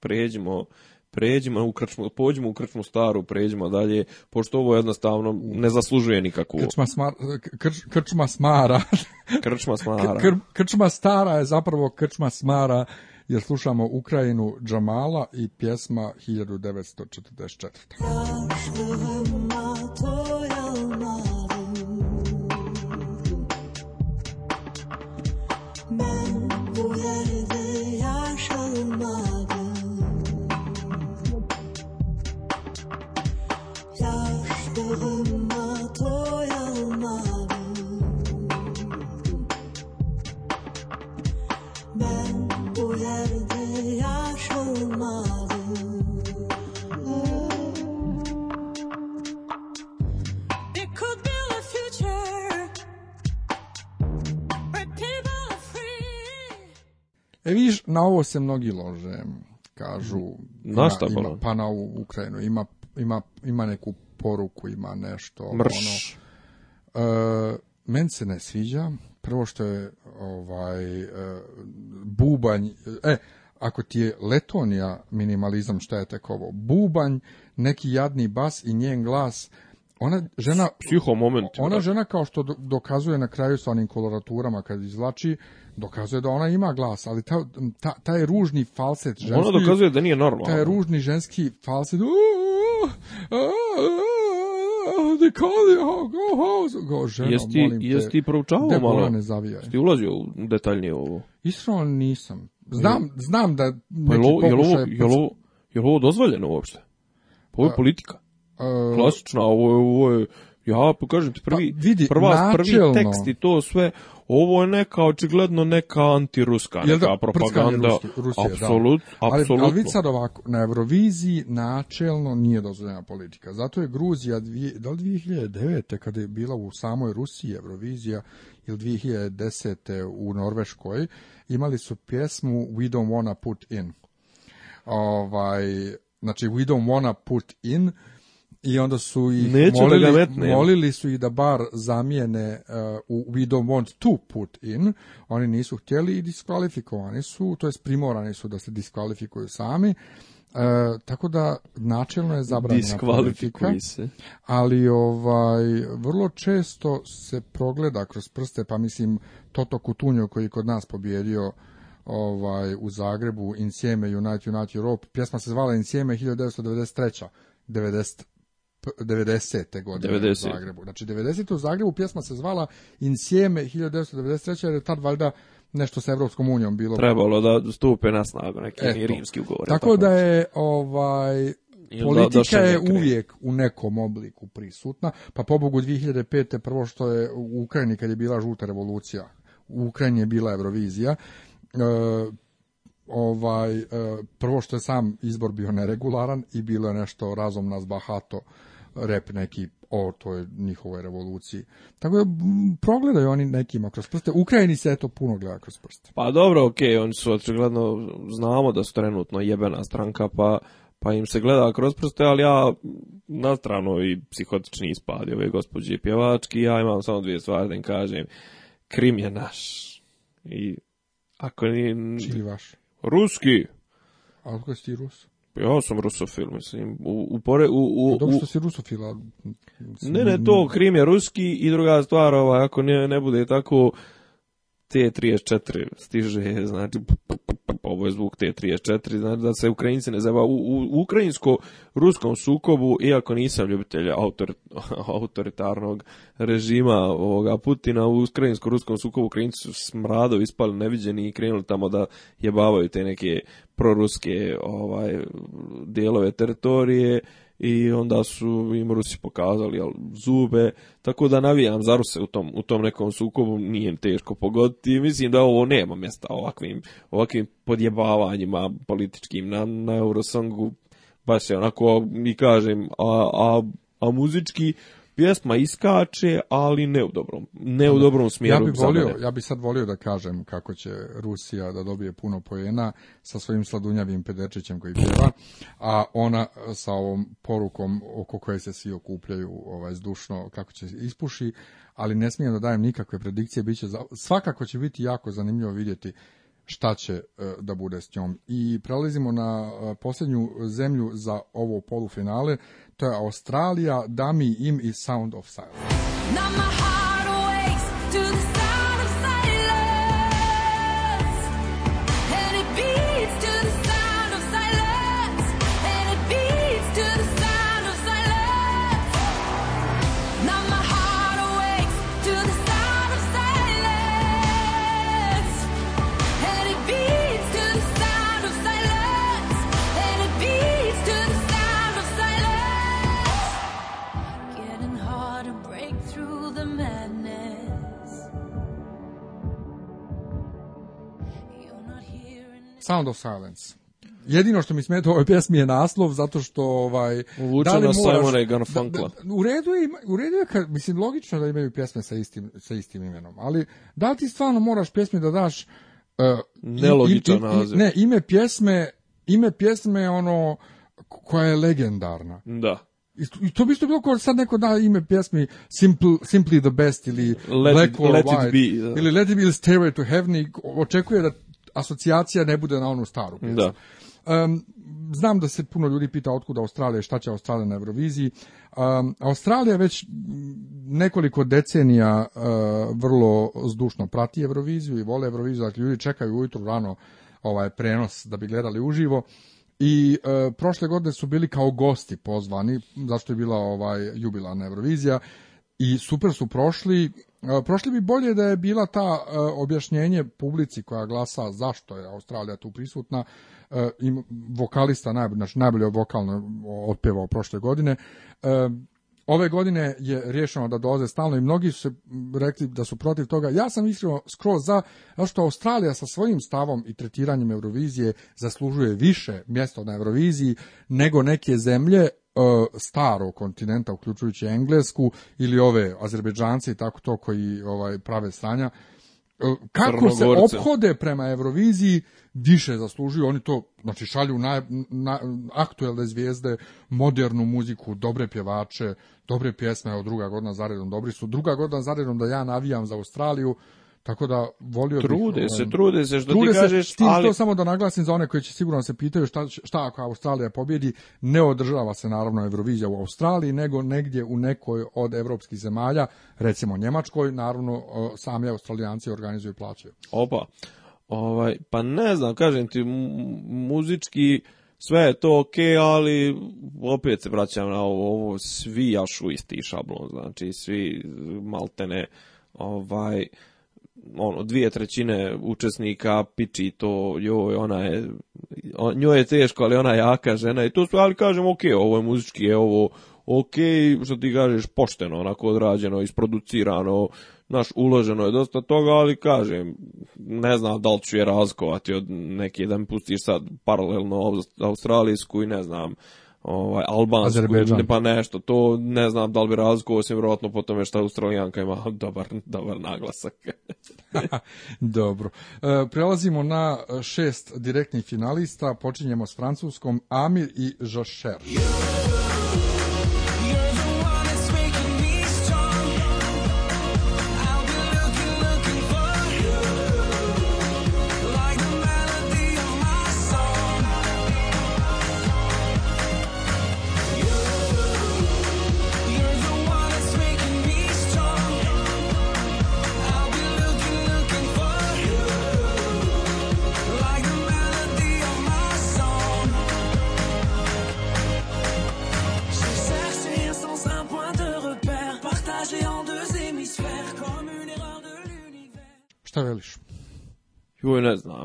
pređimo pređimo u krčmu, pođimo u krčmu staru, pređimo dalje, pošto ovo jednostavno ne zaslužuje nikakvu. Krčma, smar, krčma smara. <laughs> krčma smara. krčma stara je zapravo krčma smara, jer slušamo Ukrajinu Džamala i pjesma 1944. E viš, na ovo se mnogi lože, kažu, ima, Pa na pa u Ukrajinu, ima, ima, ima neku poruku, ima nešto. Ono, Mrš. Ono, se ne sviđa, prvo što je ovaj, e, bubanj, e, ako ti je Letonija minimalizam, šta je tek ovo, bubanj, neki jadni bas i njen glas, ona žena, Psiho moment, ona žena kao što dokazuje na kraju sa onim koloraturama kad izlači, dokazuje da ona ima glas, ali ta, ta, taj ružni falset ženski... Ona dokazuje da nije normalno. Taj ružni ženski falset... Go, ženo, jesi ti, Jesi ti proučavao malo? ne zavijaj. Jesi ulazio detaljnije ovo? Iskreno nisam. Znam, znam da neki pa jel, pokušaj... li ovo, ovo, dozvoljeno uopšte? Ovo je politika. Klasična, ovo je, ovo je ja, pa ti, pa prvi, pa vidi, prva, prvi tekst i to sve, ovo je neka, očigledno neka antiruska, neka da, propaganda. Ruske, da. Ali, apsolutno. Ali, vidi sad ovako, na Euroviziji načelno nije dozvoljena politika. Zato je Gruzija, da li 2009. kada je bila u samoj Rusiji Eurovizija, ili 2010. u Norveškoj, imali su pjesmu We Don't Wanna Put In. Ovaj, znači, We Don't Wanna Put In, i onda su ih molili, da molili su ih da bar zamijene e, u We Don't Want to put in. Oni nisu htjeli i diskvalifikovani su, to jest primorani su da se diskvalifikuju sami. E, tako da načelno je zabranjena politika, se. ali ovaj vrlo često se progleda kroz prste, pa mislim Toto Kutunjo koji je kod nas pobjedio ovaj, u Zagrebu Insieme United, United, Europe, pjesma se zvala Insieme 1993. 90 90. godine 90. u Zagrebu. Znači 90. u Zagrebu pjesma se zvala Insieme 1993. jer je tad valjda nešto sa Evropskom unijom bilo. Trebalo da stupe na snagu neki rimski ugovor. Tako, da je ovaj politika je uvijek u nekom obliku prisutna, pa pobogu 2005. prvo što je u Ukrajini kad je bila žuta revolucija, u Ukrajini je bila Eurovizija, e, ovaj, e, prvo što je sam izbor bio neregularan i bilo je nešto razumno zbahato rep neki o toj njihovoj revoluciji. Tako da progledaju oni nekima kroz prste. Ukrajini se to puno gleda kroz prste. Pa dobro, okej, okay, oni su očigledno znamo da su trenutno jebena stranka, pa pa im se gleda kroz prste, ali ja na stranu i psihotični ispadi ove gospođe pjevački, ja imam samo dvije stvari da im kažem. Krim je naš. I ako ni... Čiji vaš? Ruski. Ako si ti Rus? Ja sam rusofil, mislim. U, u, pore, u, u, pa što si rusofila. Ne, ne, to krim je ruski i druga stvar, ovaj, ako ne, ne bude tako, T-34 stiže, znači, ovo je zvuk T-34, znači da se Ukrajinci ne u, u ukrajinsko-ruskom sukobu, iako nisam ljubitelj autor, <laughs> autoritarnog režima ovoga Putina, u ukrajinsko-ruskom sukobu Ukrajinci su smrado ispali neviđeni i krenuli tamo da jebavaju te neke proruske ovaj, dijelove teritorije, i onda su im Rusi pokazali jel, zube, tako da navijam za Ruse u tom, u tom nekom sukobu, nije teško pogoditi, mislim da ovo nema mjesta ovakvim, ovakvim podjebavanjima političkim na, na Eurosongu, baš je onako, mi kažem, a, a muzički, pjesma iskače, ali ne u dobrom, ne u dobrom smjeru. Ja bih volio, ja bi sad volio da kažem kako će Rusija da dobije puno pojena sa svojim sladunjavim pederčićem koji pjeva, a ona sa ovom porukom oko koje se svi okupljaju ovaj, zdušno kako će ispuši, ali ne smijem da dajem nikakve predikcije, biće za, svakako će biti jako zanimljivo vidjeti šta će eh, da bude s njom. I prelazimo na eh, posljednju zemlju za ovo polufinale, to je Australija, Dummy Im i Sound of Silence. Sound of Silence. Jedino što mi smeta u ovoj pjesmi je naslov zato što ovaj da i Garfunkla. U redu je u redu je kad mislim logično da imaju pjesme sa istim sa istim imenom, ali da li ti stvarno moraš pjesmi da daš uh, nelogičan naziv. Ne, ime pjesme, ime pjesme je ono koja je legendarna. Da. I to bi isto bilo kao sad neko da ime pjesmi Simple, Simply the Best ili let it, be, da. ili Let It Be to Heaven očekuje da asocijacija ne bude na onu staru Da. znam da se puno ljudi pita otkuda Australija, šta će Australija na Euroviziji. Um, Australija već nekoliko decenija e, vrlo zdušno prati Euroviziju i vole Euroviziju, dakle ljudi čekaju ujutro rano ovaj prenos da bi gledali uživo. I e, prošle godine su bili kao gosti pozvani, zašto je bila ovaj jubilarna Eurovizija i super su prošli. E, prošli bi bolje da je bila ta e, objašnjenje publici koja glasa zašto je Australija tu prisutna. E, i vokalista, znači najbolje vokalno otpevao prošle godine. Ove godine je rješeno da dolaze stalno i mnogi su rekli da su protiv toga. Ja sam iskreno skroz za, zato što Australija sa svojim stavom i tretiranjem Eurovizije zaslužuje više mjesto na Euroviziji nego neke zemlje e, starog kontinenta, uključujući Englesku ili ove Azerbeđance i tako to koji ovaj, prave stanja. E, kako se ophode prema Euroviziji više zaslužuju, oni to znači šalju na, aktuelne zvijezde, modernu muziku, dobre pjevače, dobre pjesme, od druga godina zaredom dobri su. Druga godina zaredom da ja navijam za Australiju, tako da volio trude ovaj, se, trude se što ti kažeš, ali... to samo da naglasim za one koji će sigurno se pitaju šta, šta ako Australija pobjedi, ne održava se naravno Eurovizija u Australiji, nego negdje u nekoj od evropskih zemalja, recimo Njemačkoj, naravno sami Australijanci organizuju i plaćaju. Opa, ovaj, pa ne znam, kažem ti, muzički sve je to ok, ali opet se vraćam na ovo, ovo svi jašu isti šablon, znači svi maltene ovaj ono, dvije trećine učesnika piči to, joj, ona je, on, njoj je teško, ali ona je jaka žena i to su, ali kažem, ok, ovo je muzički, je ovo, ok, što ti kažeš, pošteno, onako odrađeno, isproducirano, naš uloženo je dosta toga, ali kažem, ne znam da li ću je razkovati od neke, da mi pustiš sad paralelno australijsku i ne znam, ovaj albansku ne pa nešto to ne znam da li bi razgovo osim vjerojatno po tome što australijanka ima dobar dobar naglasak <laughs> dobro e, prelazimo na šest direktnih finalista počinjemo s francuskom Amir i Jošer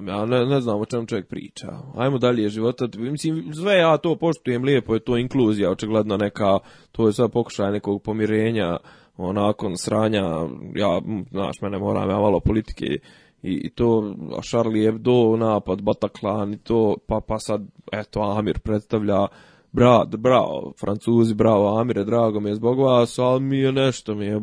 ja ne, ne znam o čemu čovjek priča. Ajmo dalje života, mislim, sve ja to poštujem, lijepo je to inkluzija, očigledno neka, to je sad pokušaj nekog pomirenja, onakon sranja, ja, znaš, mene moram, ja malo politike i to a Charlie Hebdo napad, Bataclan i to, pa, pa sad, eto, Amir predstavlja brat, bravo, Francuzi, bravo, Amire, drago mi je zbog vas, ali mi je nešto, mi je,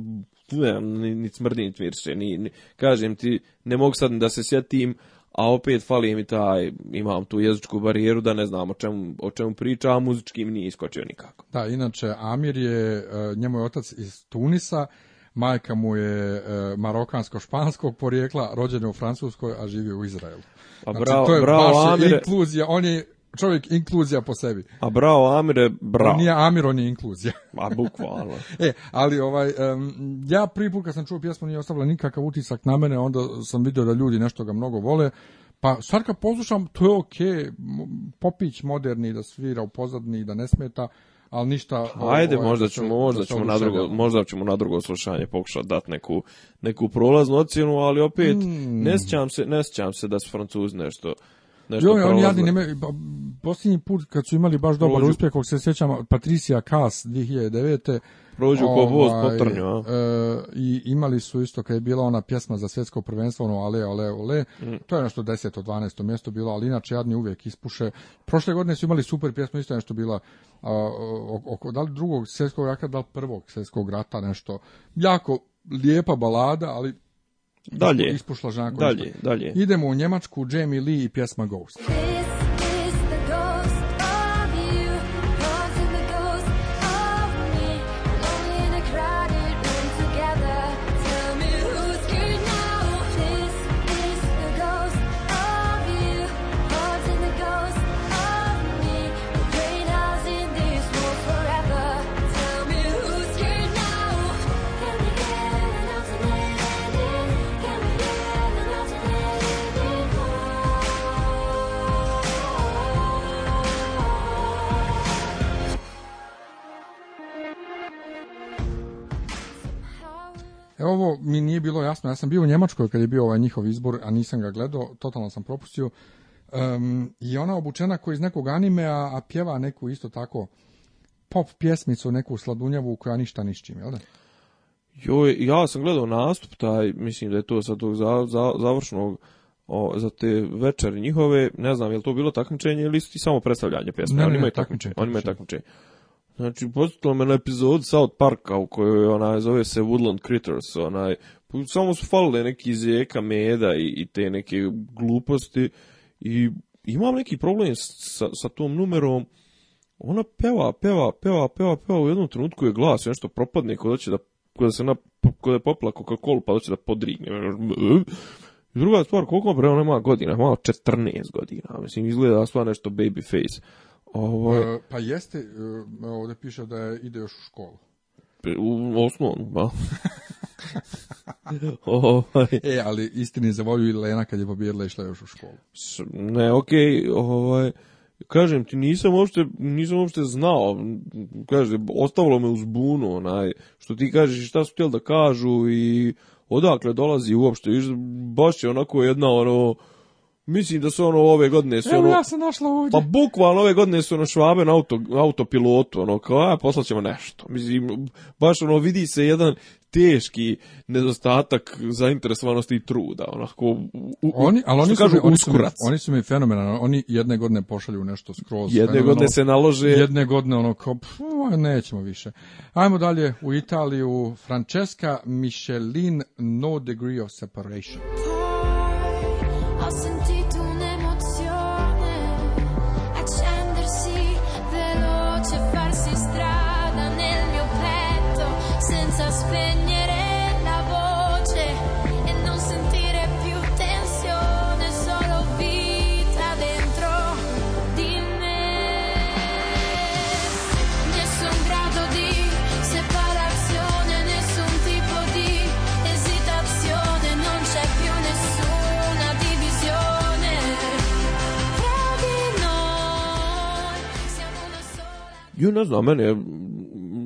ne, ni, ni smrdi, ni ni, ni, kažem ti, ne mogu sad da se sjetim, a opet fali mi taj, imam tu jezičku barijeru da ne znam o čemu, o čemu priča, a muzički mi nije iskočio nikako. Da, inače Amir je, e, njemu je otac iz Tunisa, majka mu je e, marokansko-španskog porijekla, rođen je u Francuskoj, a živi u Izraelu. Pa znači, bravo, je bravo, Amire. inkluzija, on je čovjek inkluzija po sebi. A bravo Amire, bravo. Nije Amir, on je inkluzija. Ma <laughs> bukvalno. <laughs> e, ali ovaj, ja prvi put kad sam čuo pjesmu nije ostavila nikakav utisak na mene, onda sam vidio da ljudi nešto ga mnogo vole. Pa sad kad poslušam, to je okej, okay. popić moderni da svira u pozadni da ne smeta, ali ništa... Pa ovaj, ajde, ovaj, možda, ćemo, možda, ćemo na drugo, možda ćemo na drugo slušanje pokušati dati neku, neku prolaznu ocjenu, ali opet, hmm. ne sjećam se, ne se da su Francuzi nešto nešto jo, oni jadni pa, posljednji put kad su imali baš dobar uspjeh, kog se sjećam, Patricija Kas 2009. Prođu devet ko voz ovaj, e, I imali su isto kad je bila ona pjesma za svjetsko prvenstvo, ono ale, ale, ole, mm. to je nešto 10. 12. mjesto bilo, ali inače jadni uvijek ispuše. Prošle godine su imali super pjesmu, isto nešto bila oko, da li drugog svjetskog rata, da li prvog svjetskog rata, nešto jako lijepa balada, ali Dalje. Ispušla žako. Dalje, dalje. Idemo u Njemačku, Jamie Lee i pjesma Ghost. ovo mi nije bilo jasno. Ja sam bio u Njemačkoj kad je bio ovaj njihov izbor, a nisam ga gledao, totalno sam propustio. Um, I ona obučena koja iz nekog anime, a, a pjeva neku isto tako pop pjesmicu, neku sladunjavu koja ništa nišćim, jel da? Joj, ja sam gledao nastup taj, mislim da je to sad tog za, za, završnog za te večeri njihove, ne znam je li to bilo takmičenje ili su samo predstavljanje pjesme, ne, ne, oni imaju takmičenje, oni imaju takmičenje. Znači, postalo me na epizod South Parka u kojoj ona zove se Woodland Critters, onaj, samo su falile neki zjeka meda i, i te neke gluposti i imam neki problem sa, sa tom numerom, ona peva, peva, peva, peva, peva, u jednom trenutku je glas, nešto propadne, kod da, kod da se na, kod je popla Coca-Cola, pa hoće da podrigne. druga stvar, koliko pre ona ima godina? Malo 14 godina, mislim, izgleda stvarno nešto baby face. Ovo... E, pa jeste, e, ovdje piše da je, ide još u školu. U osnovnu, ba. <laughs> Ovaj. E, ali istini za volju i Lena kad je pobjedila išla još u školu. ne, okej, okay, ovaj, kažem ti, nisam uopšte, nisam uopšte znao, kaže, ostavilo me uz bunu, onaj, što ti kažeš šta su htjeli da kažu i odakle dolazi uopšte, baš je onako jedna, ono, Mislim da su ono ove godine su Evo, ono, ja sam našla ovdje. Pa bukvalno ove godine su ono švabe na auto, autopilotu, ono kao, a poslaćemo nešto. Mislim, baš ono vidi se jedan teški nedostatak zainteresovanosti i truda, ono oni, ali oni kažu, su, mi, oni, su mi, oni su fenomenalni, ono, oni jedne godine pošalju nešto skroz. Jedne godine se nalože. Jedne godine ono kao, nećemo više. Ajmo dalje u Italiju, Francesca Michelin, No Degree of Separation. lost in deep Ju ne znam, mene,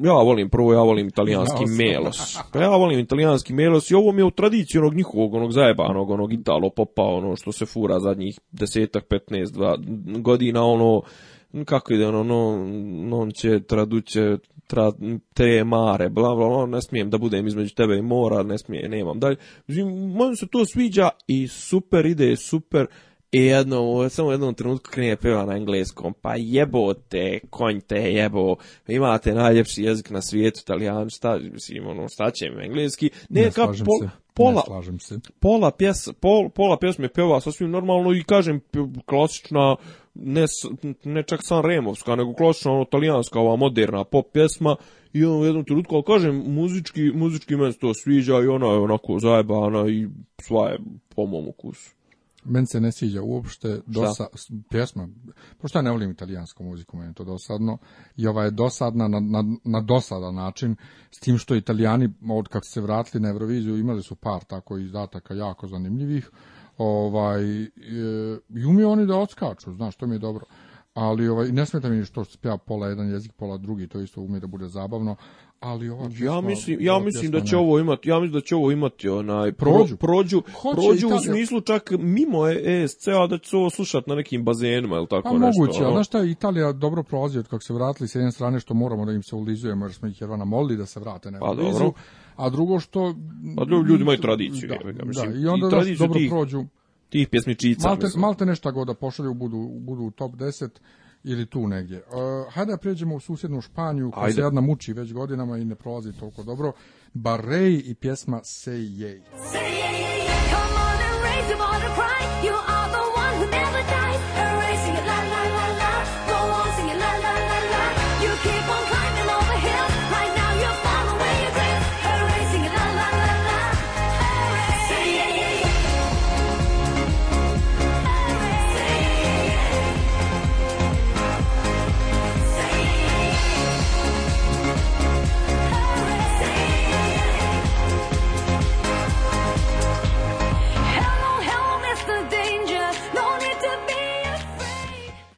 ja volim prvo, ja volim italijanski melos. Pa ja volim italijanski melos i ovo mi je u tradiciji onog njihovog, onog zajebanog, onog italo popa, ono što se fura zadnjih desetak, petnaest, dva godina, ono, kako ide ono, no, non će, traduće, tra, te mare, bla, bla, bla, ne smijem da budem između tebe i mora, ne smijem, nemam dalje. Mislim, se to sviđa i super ide, super, i jedno, samo u jednom trenutku krije peva na engleskom, pa jebote, konj te jebo, imate najljepši jezik na svijetu, italijan, šta, mislim, ono, šta će mi engleski, ne pol, se. pola, se. pola, pjes, pol, pola pjesme peva sasvim normalno i kažem klasična, ne, ne čak san removska, nego klasična ono, talijanska, ova moderna pop pjesma i ono u jednom trenutku, ali kažem, muzički, muzički meni se to sviđa i ona je onako zajebana i sva je po mom ukusu. Meni se ne sviđa uopšte dosa, pjesma, pošto ja ne volim italijansku muziku, meni je to dosadno, i ova je dosadna na, na, na dosadan način, s tim što italijani, od kako se vratili na Euroviziju, imali su par tako izdataka jako zanimljivih, ovaj, e, i umiju oni da odskaču, znaš, to mi je dobro ali ovaj, ne smeta mi što se pola jedan jezik, pola drugi, to isto umije da bude zabavno, ali ova ja mislim ja mislim da će ne. ovo imati ja mislim da će ovo imati onaj pro, prođu prođu, prođu u smislu čak mimo ESC-a da će se ovo slušat na nekim bazenima ili tako pa, nešto. moguće, ali ono? znaš šta Italija dobro prolazi od kako se vratili s jedne strane što moramo da im se ulizujemo jer smo ih jedva namolili da se vrate na pa, a drugo što pa ljudi imaju tradiciju, da, ja, mislim, da, i onda i da dobro tih, prođu tih pjesmičica. Malte, mislim. malte nešta goda pošalju budu budu u top 10 ili tu negdje. Uh, hajde da pređemo u susjednu Španiju koja se jedna muči već godinama i ne prolazi toliko dobro. Barrej i pjesma Say Yay. Say yay, yay, yay. Come on and raise your water, cry. You are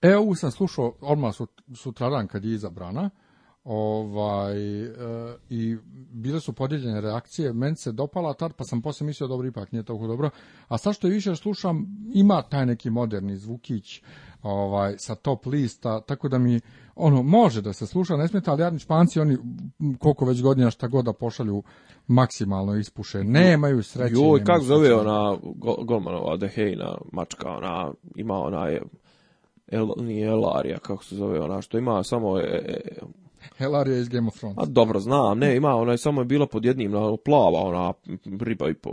E, ovu sam slušao odmah sutradan kad je izabrana ovaj, e, i bile su podijeljene reakcije, meni se dopala tad, pa sam poslije mislio, dobro, ipak nije toliko dobro. A sad što više slušam, ima taj neki moderni zvukić ovaj, sa top lista, tako da mi, ono, može da se sluša, ne smeta, ali jadni španci, oni koliko već godina šta god da pošalju, maksimalno ispuše, nemaju sreće. Joj, kako zove ona Golmanova, Dehejna, mačka, ona, ima onaj El, nije Elaria, kako se zove ona, što ima samo... E, e iz Game of Thrones. A dobro, znam, ne, ima, ona je samo je bila pod jednim, plava ona riba i po.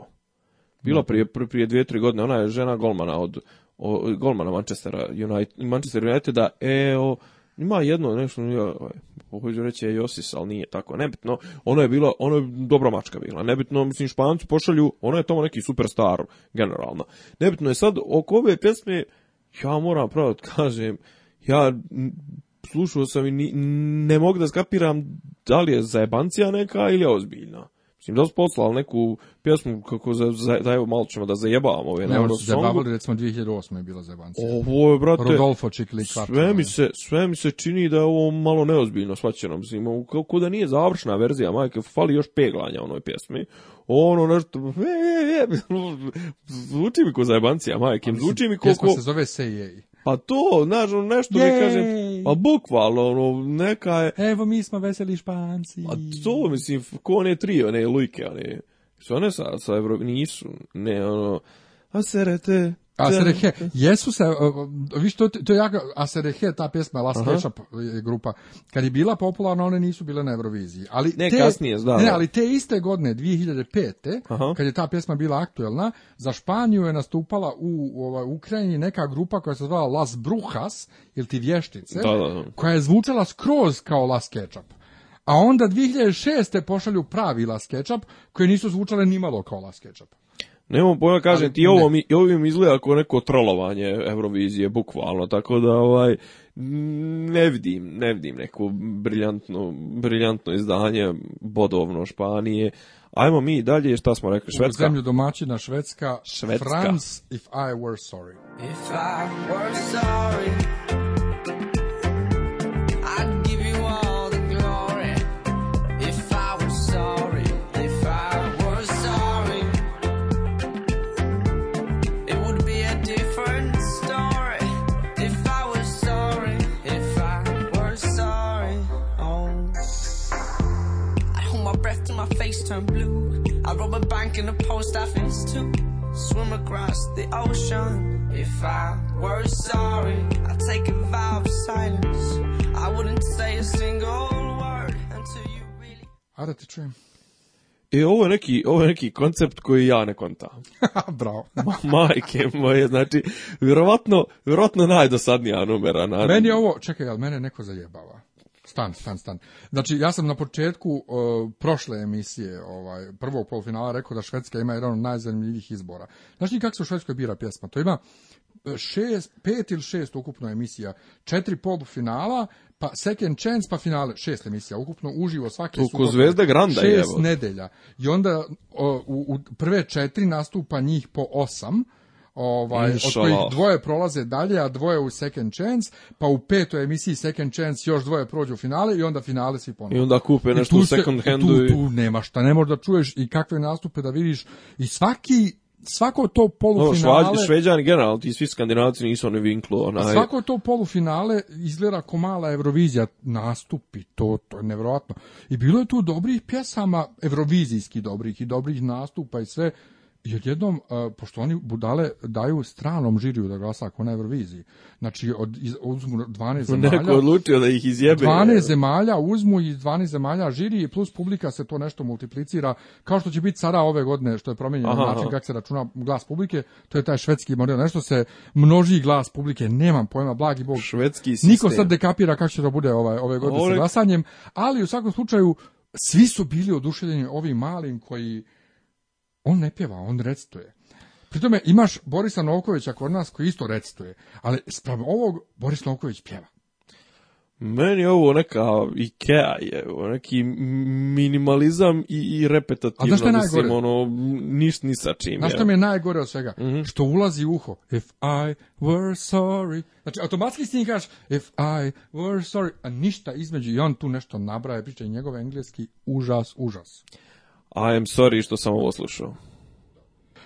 Bilo prije, prije dvije, tri godine, ona je žena golmana od, o, golmana Manchestera United, Manchester Uniteda, e, o, ima jedno nešto, ja, pohođu reći je Josis, ali nije tako, nebitno, ona je bila, ona je dobra mačka bila, nebitno, mislim, Španci pošalju, ona je tamo neki superstar, generalno, nebitno je sad, oko ove pjesme, ja moram pravo <laughs> kažem, ja slušao sam i ni, ne mogu da skapiram da li je zajebancija neka ili je ozbiljna. Mislim, da su poslali neku pjesmu kako za, za, da evo malo ćemo da zajebavamo ove ne, su zajebavali, recimo 2008. je bila zajebancija. Ovo je, brate, Rodolfo Čikli sve, mi se, sve mi se čini da je ovo malo neozbiljno shvaćeno. Mislim, kako da nije završna verzija, majke, fali još peglanja onoj pjesmi ono nešto, e, e, e, zvuči mi ko zajebancija, majke, pa zvuči mi ko... ko se zove je Pa to, znaš, ono nešto Yay. mi kažem, pa bukvalno, ono, neka je... Evo, mi smo veseli španci. a to, mislim, ko one tri, one lujke, one, su one sa, sa Evro... nisu, ne, ono, a serete, Aserehe, jesu se, viš, to, to je jako, Aserehe, ta pjesma Last Ketchup grupa, kad je bila popularna, one nisu bile na Euroviziji. Ali ne, te, kasnije, da, Ne, ali te iste godine, 2005. Aha. kad je ta pjesma bila aktuelna, za Španiju je nastupala u ovaj, Ukrajini neka grupa koja se zvala Las Brujas, ili ti vještice, koja je zvučala skroz kao Last Ketchup. A onda 2006. pošalju pravi Last Ketchup, koje nisu zvučale nimalo kao Last Ketchup. Nemam pojma, kažem ti, ovo mi, ovim izgleda kao neko trolovanje Eurovizije, bukvalno, tako da ovaj, ne vidim, ne vidim neko briljantno, briljantno izdanje bodovno Španije. Ajmo mi dalje, šta smo rekli, Švedska? U domaćina Švedska, Švedska. France, if I were sorry. If I were sorry. turn blue. I rob a bank and a post office too. Swim across the ocean. If I were sorry, I'd take a vow of silence. I wouldn't say a single word until you really... A da te čujem. I e, ovo je, neki, ovo je neki koncept koji ja ne kontam. <laughs> Bravo. Ma, majke moje, znači, vjerovatno, vjerovatno najdosadnija numera. Na... Meni je ovo, čekaj, ali mene neko zajebava. Stan, stan, stan. Znači, ja sam na početku e, prošle emisije, ovaj, prvog polufinala, rekao da Švedska ima jedan od najzanimljivijih izbora. Znači, kako se u Švedskoj bira pjesma? To ima e, pet ili šest ukupno emisija, četiri polufinala, pa second chance, pa finale, šest emisija, ukupno uživo svake su šest je, nedelja. I onda u, u prve četiri nastupa njih po osam, ovaj, od kojih dvoje prolaze dalje, a dvoje u second chance, pa u petoj emisiji second chance još dvoje prođu u finale i onda finale svi ponovno. I onda kupe nešto u second handu. Tu, tu nema šta, ne možda da čuješ i kakve nastupe da vidiš. I svaki svako to polufinale... No, šveđani generalno, ti svi skandinavci nisu oni vinklu. Onaj... Svako to polufinale izgleda ko mala Eurovizija nastupi, to, to je I bilo je tu dobrih pjesama, evrovizijski dobrih i dobrih nastupa i sve jer jednom, e, pošto oni budale daju stranom žiriju da glasa ako na Euroviziji, znači od, uzmu 12 zemalja... Neko odlučio da ih izjebe. 12 zemalja uzmu i 12 zemalja žiri plus publika se to nešto multiplicira, kao što će biti sada ove godine, što je promijenjeno način kako se računa glas publike, to je taj švedski model, nešto se množi glas publike, nemam pojma, blagi bog. Švedski sistem. Niko sad dekapira kako će to bude ovaj, ove godine sa glasanjem, ali u svakom slučaju svi su bili oduševljeni ovim malim koji on ne pjeva, on recituje. Pri tome imaš Borisa Novkovića kod nas koji isto recituje, ali spravo ovog Boris Novković pjeva. Meni je ovo neka Ikea je, neki minimalizam i, i repetativno, A ono, niš ni sa čim. Znaš što mi je najgore od svega? Mhm. Što ulazi u uho. If I were sorry. Znači, automatski s njim kažeš, if I were sorry, a ništa između, i on tu nešto nabraje, priča i njegov engleski, užas, užas. I am sorry što sam ovo slušao.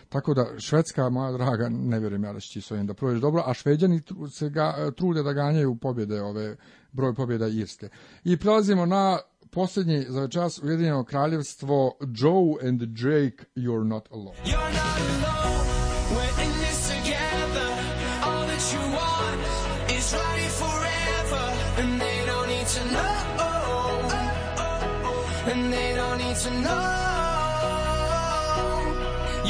Tako da, Švedska, moja draga, ne vjerujem ja da će svojim da prođeš dobro, a Šveđani se ga, e, trude da ganjaju pobjede, ove, broj pobjeda Irske. I prelazimo na posljednji za večeras Ujedinjeno kraljevstvo Joe and Jake, You're Not Alone. You're not alone, and they don't need to know.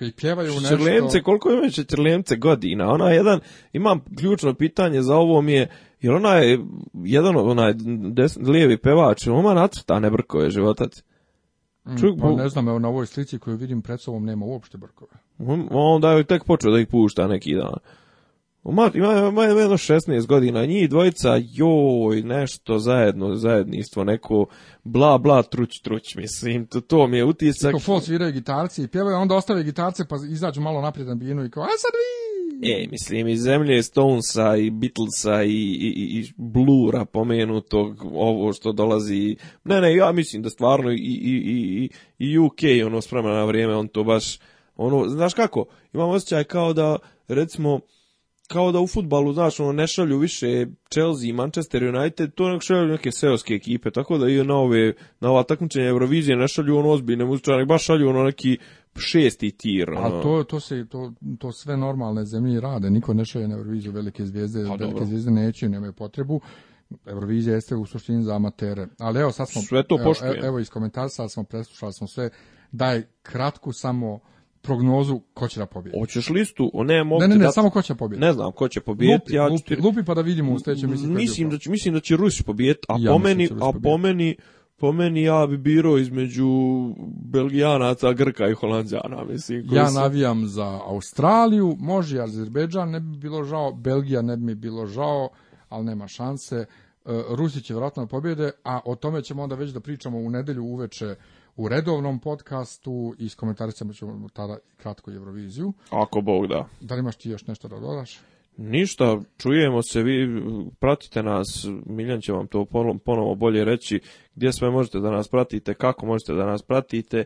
koji pjevaju nešto... koliko ima Čerlemce godina? Ona jedan, imam ključno pitanje za ovo mi je, jer ona je jedan onaj desni, lijevi pevač, ona ima nacrtane brkove životac. Mm, Čuk, pa ne znam, evo na ovoj slici koju vidim pred sobom nema uopšte brkove. On, je tek počeo da ih pušta neki dan. Ima, ima, ima jedno 16 godina, njih dvojica, joj, nešto zajedno, zajedništvo, neko bla bla truć truć, mislim, to, to mi je utisak. Kako fol sviraju gitarci i pjevaju, onda ostave gitarce pa izađu malo naprijed na binu i kao, a sad vi! E, mislim, i zemlje Stonesa i Beatlesa i, i, i Blura pomenutog, ovo što dolazi, ne, ne, ja mislim da stvarno i, i, i, i UK, ono, spremljena na vrijeme, on to baš, ono, znaš kako, imam osjećaj kao da, recimo, kao da u futbalu, znaš, ono, ne šalju više Chelsea i Manchester United, to nek šalju neke seoske ekipe, tako da i na ove, na ova takmičenja Eurovizije ne šalju ono ozbiljne muzičare, baš šalju ono neki šesti tir. A ono. to, to, se, to, to sve normalne zemlje rade, niko ne šalje na Euroviziju velike zvijezde, pa, velike zvijezde neće, nemaju potrebu. Eurovizija jeste u suštini za amatere. Ali evo sad smo sve to evo, e, evo iz komentara sad smo preslušali smo sve daj kratku samo prognozu ko će da pobijedi. Hoćeš listu? O, ne, mogu ne, ne, ne, samo ko će pobijediti. Ne znam ko će pobijediti. ja lupi, pa da vidimo u sljedećem mislim. Mislim da će, mislim da će Rusi pobijediti, a po meni, a po meni, po meni ja bi birao između Belgijanaca, Grka i Holandjana, mislim. ja navijam za Australiju, može Azerbejdžan, ne bi bilo žao, Belgija ne bi mi bilo žao, ali nema šanse. E, Rusi će vratno pobjede, a o tome ćemo onda već da pričamo u nedelju uveče u redovnom podcastu i s komentaricama ćemo tada kratko Euroviziju. Ako Bog da. Da li imaš ti još nešto da dodaš? Ništa, čujemo se, vi pratite nas, Miljan će vam to ponovo bolje reći, gdje sve možete da nas pratite, kako možete da nas pratite,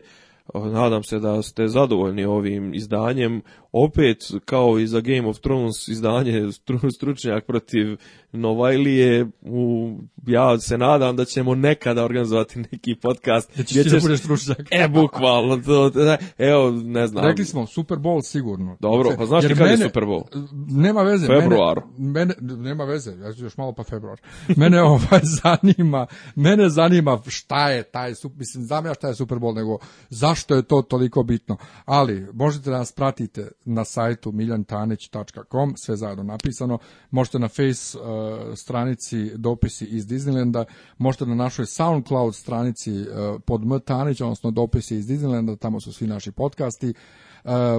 Nadam se da ste zadovoljni ovim izdanjem opet kao i za Game of Thrones izdanje stručnjak protiv Novajlije u, ja se nadam da ćemo nekada organizovati neki podcast ćeš, da stručnjak e bukvalno to, evo ne znam rekli smo Super Bowl sigurno dobro pa znaš kad je Super Bowl nema veze februar mene, mene, nema veze ja ću još malo pa februar mene <laughs> ovaj zanima mene zanima šta je taj mislim znam ja šta je Super Bowl nego zašto je to toliko bitno ali možete da nas pratite na sajtu miljantanić.com sve zajedno napisano. Možete na face e, stranici dopisi iz Disneylanda, možete na našoj SoundCloud stranici e, pod M Tanić, odnosno dopisi iz Disneylanda, tamo su svi naši podcasti. E,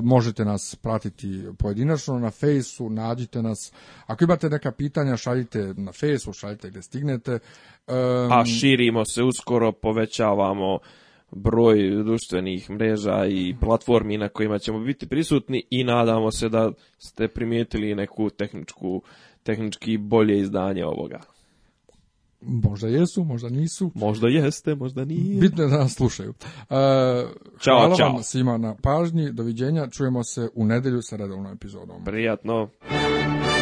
možete nas pratiti pojedinačno na fejsu, nađite nas. Ako imate neka pitanja, šaljite na fejsu, šaljite gdje stignete. A pa širimo se uskoro, povećavamo broj društvenih mreža i platformi na kojima ćemo biti prisutni i nadamo se da ste primijetili neku tehničku, tehnički bolje izdanje ovoga. Možda jesu, možda nisu. Možda jeste, možda nije. Bitno da nas slušaju. E, hvala vam svima na pažnji, doviđenja, čujemo se u nedelju sa redovnom epizodom. Prijatno.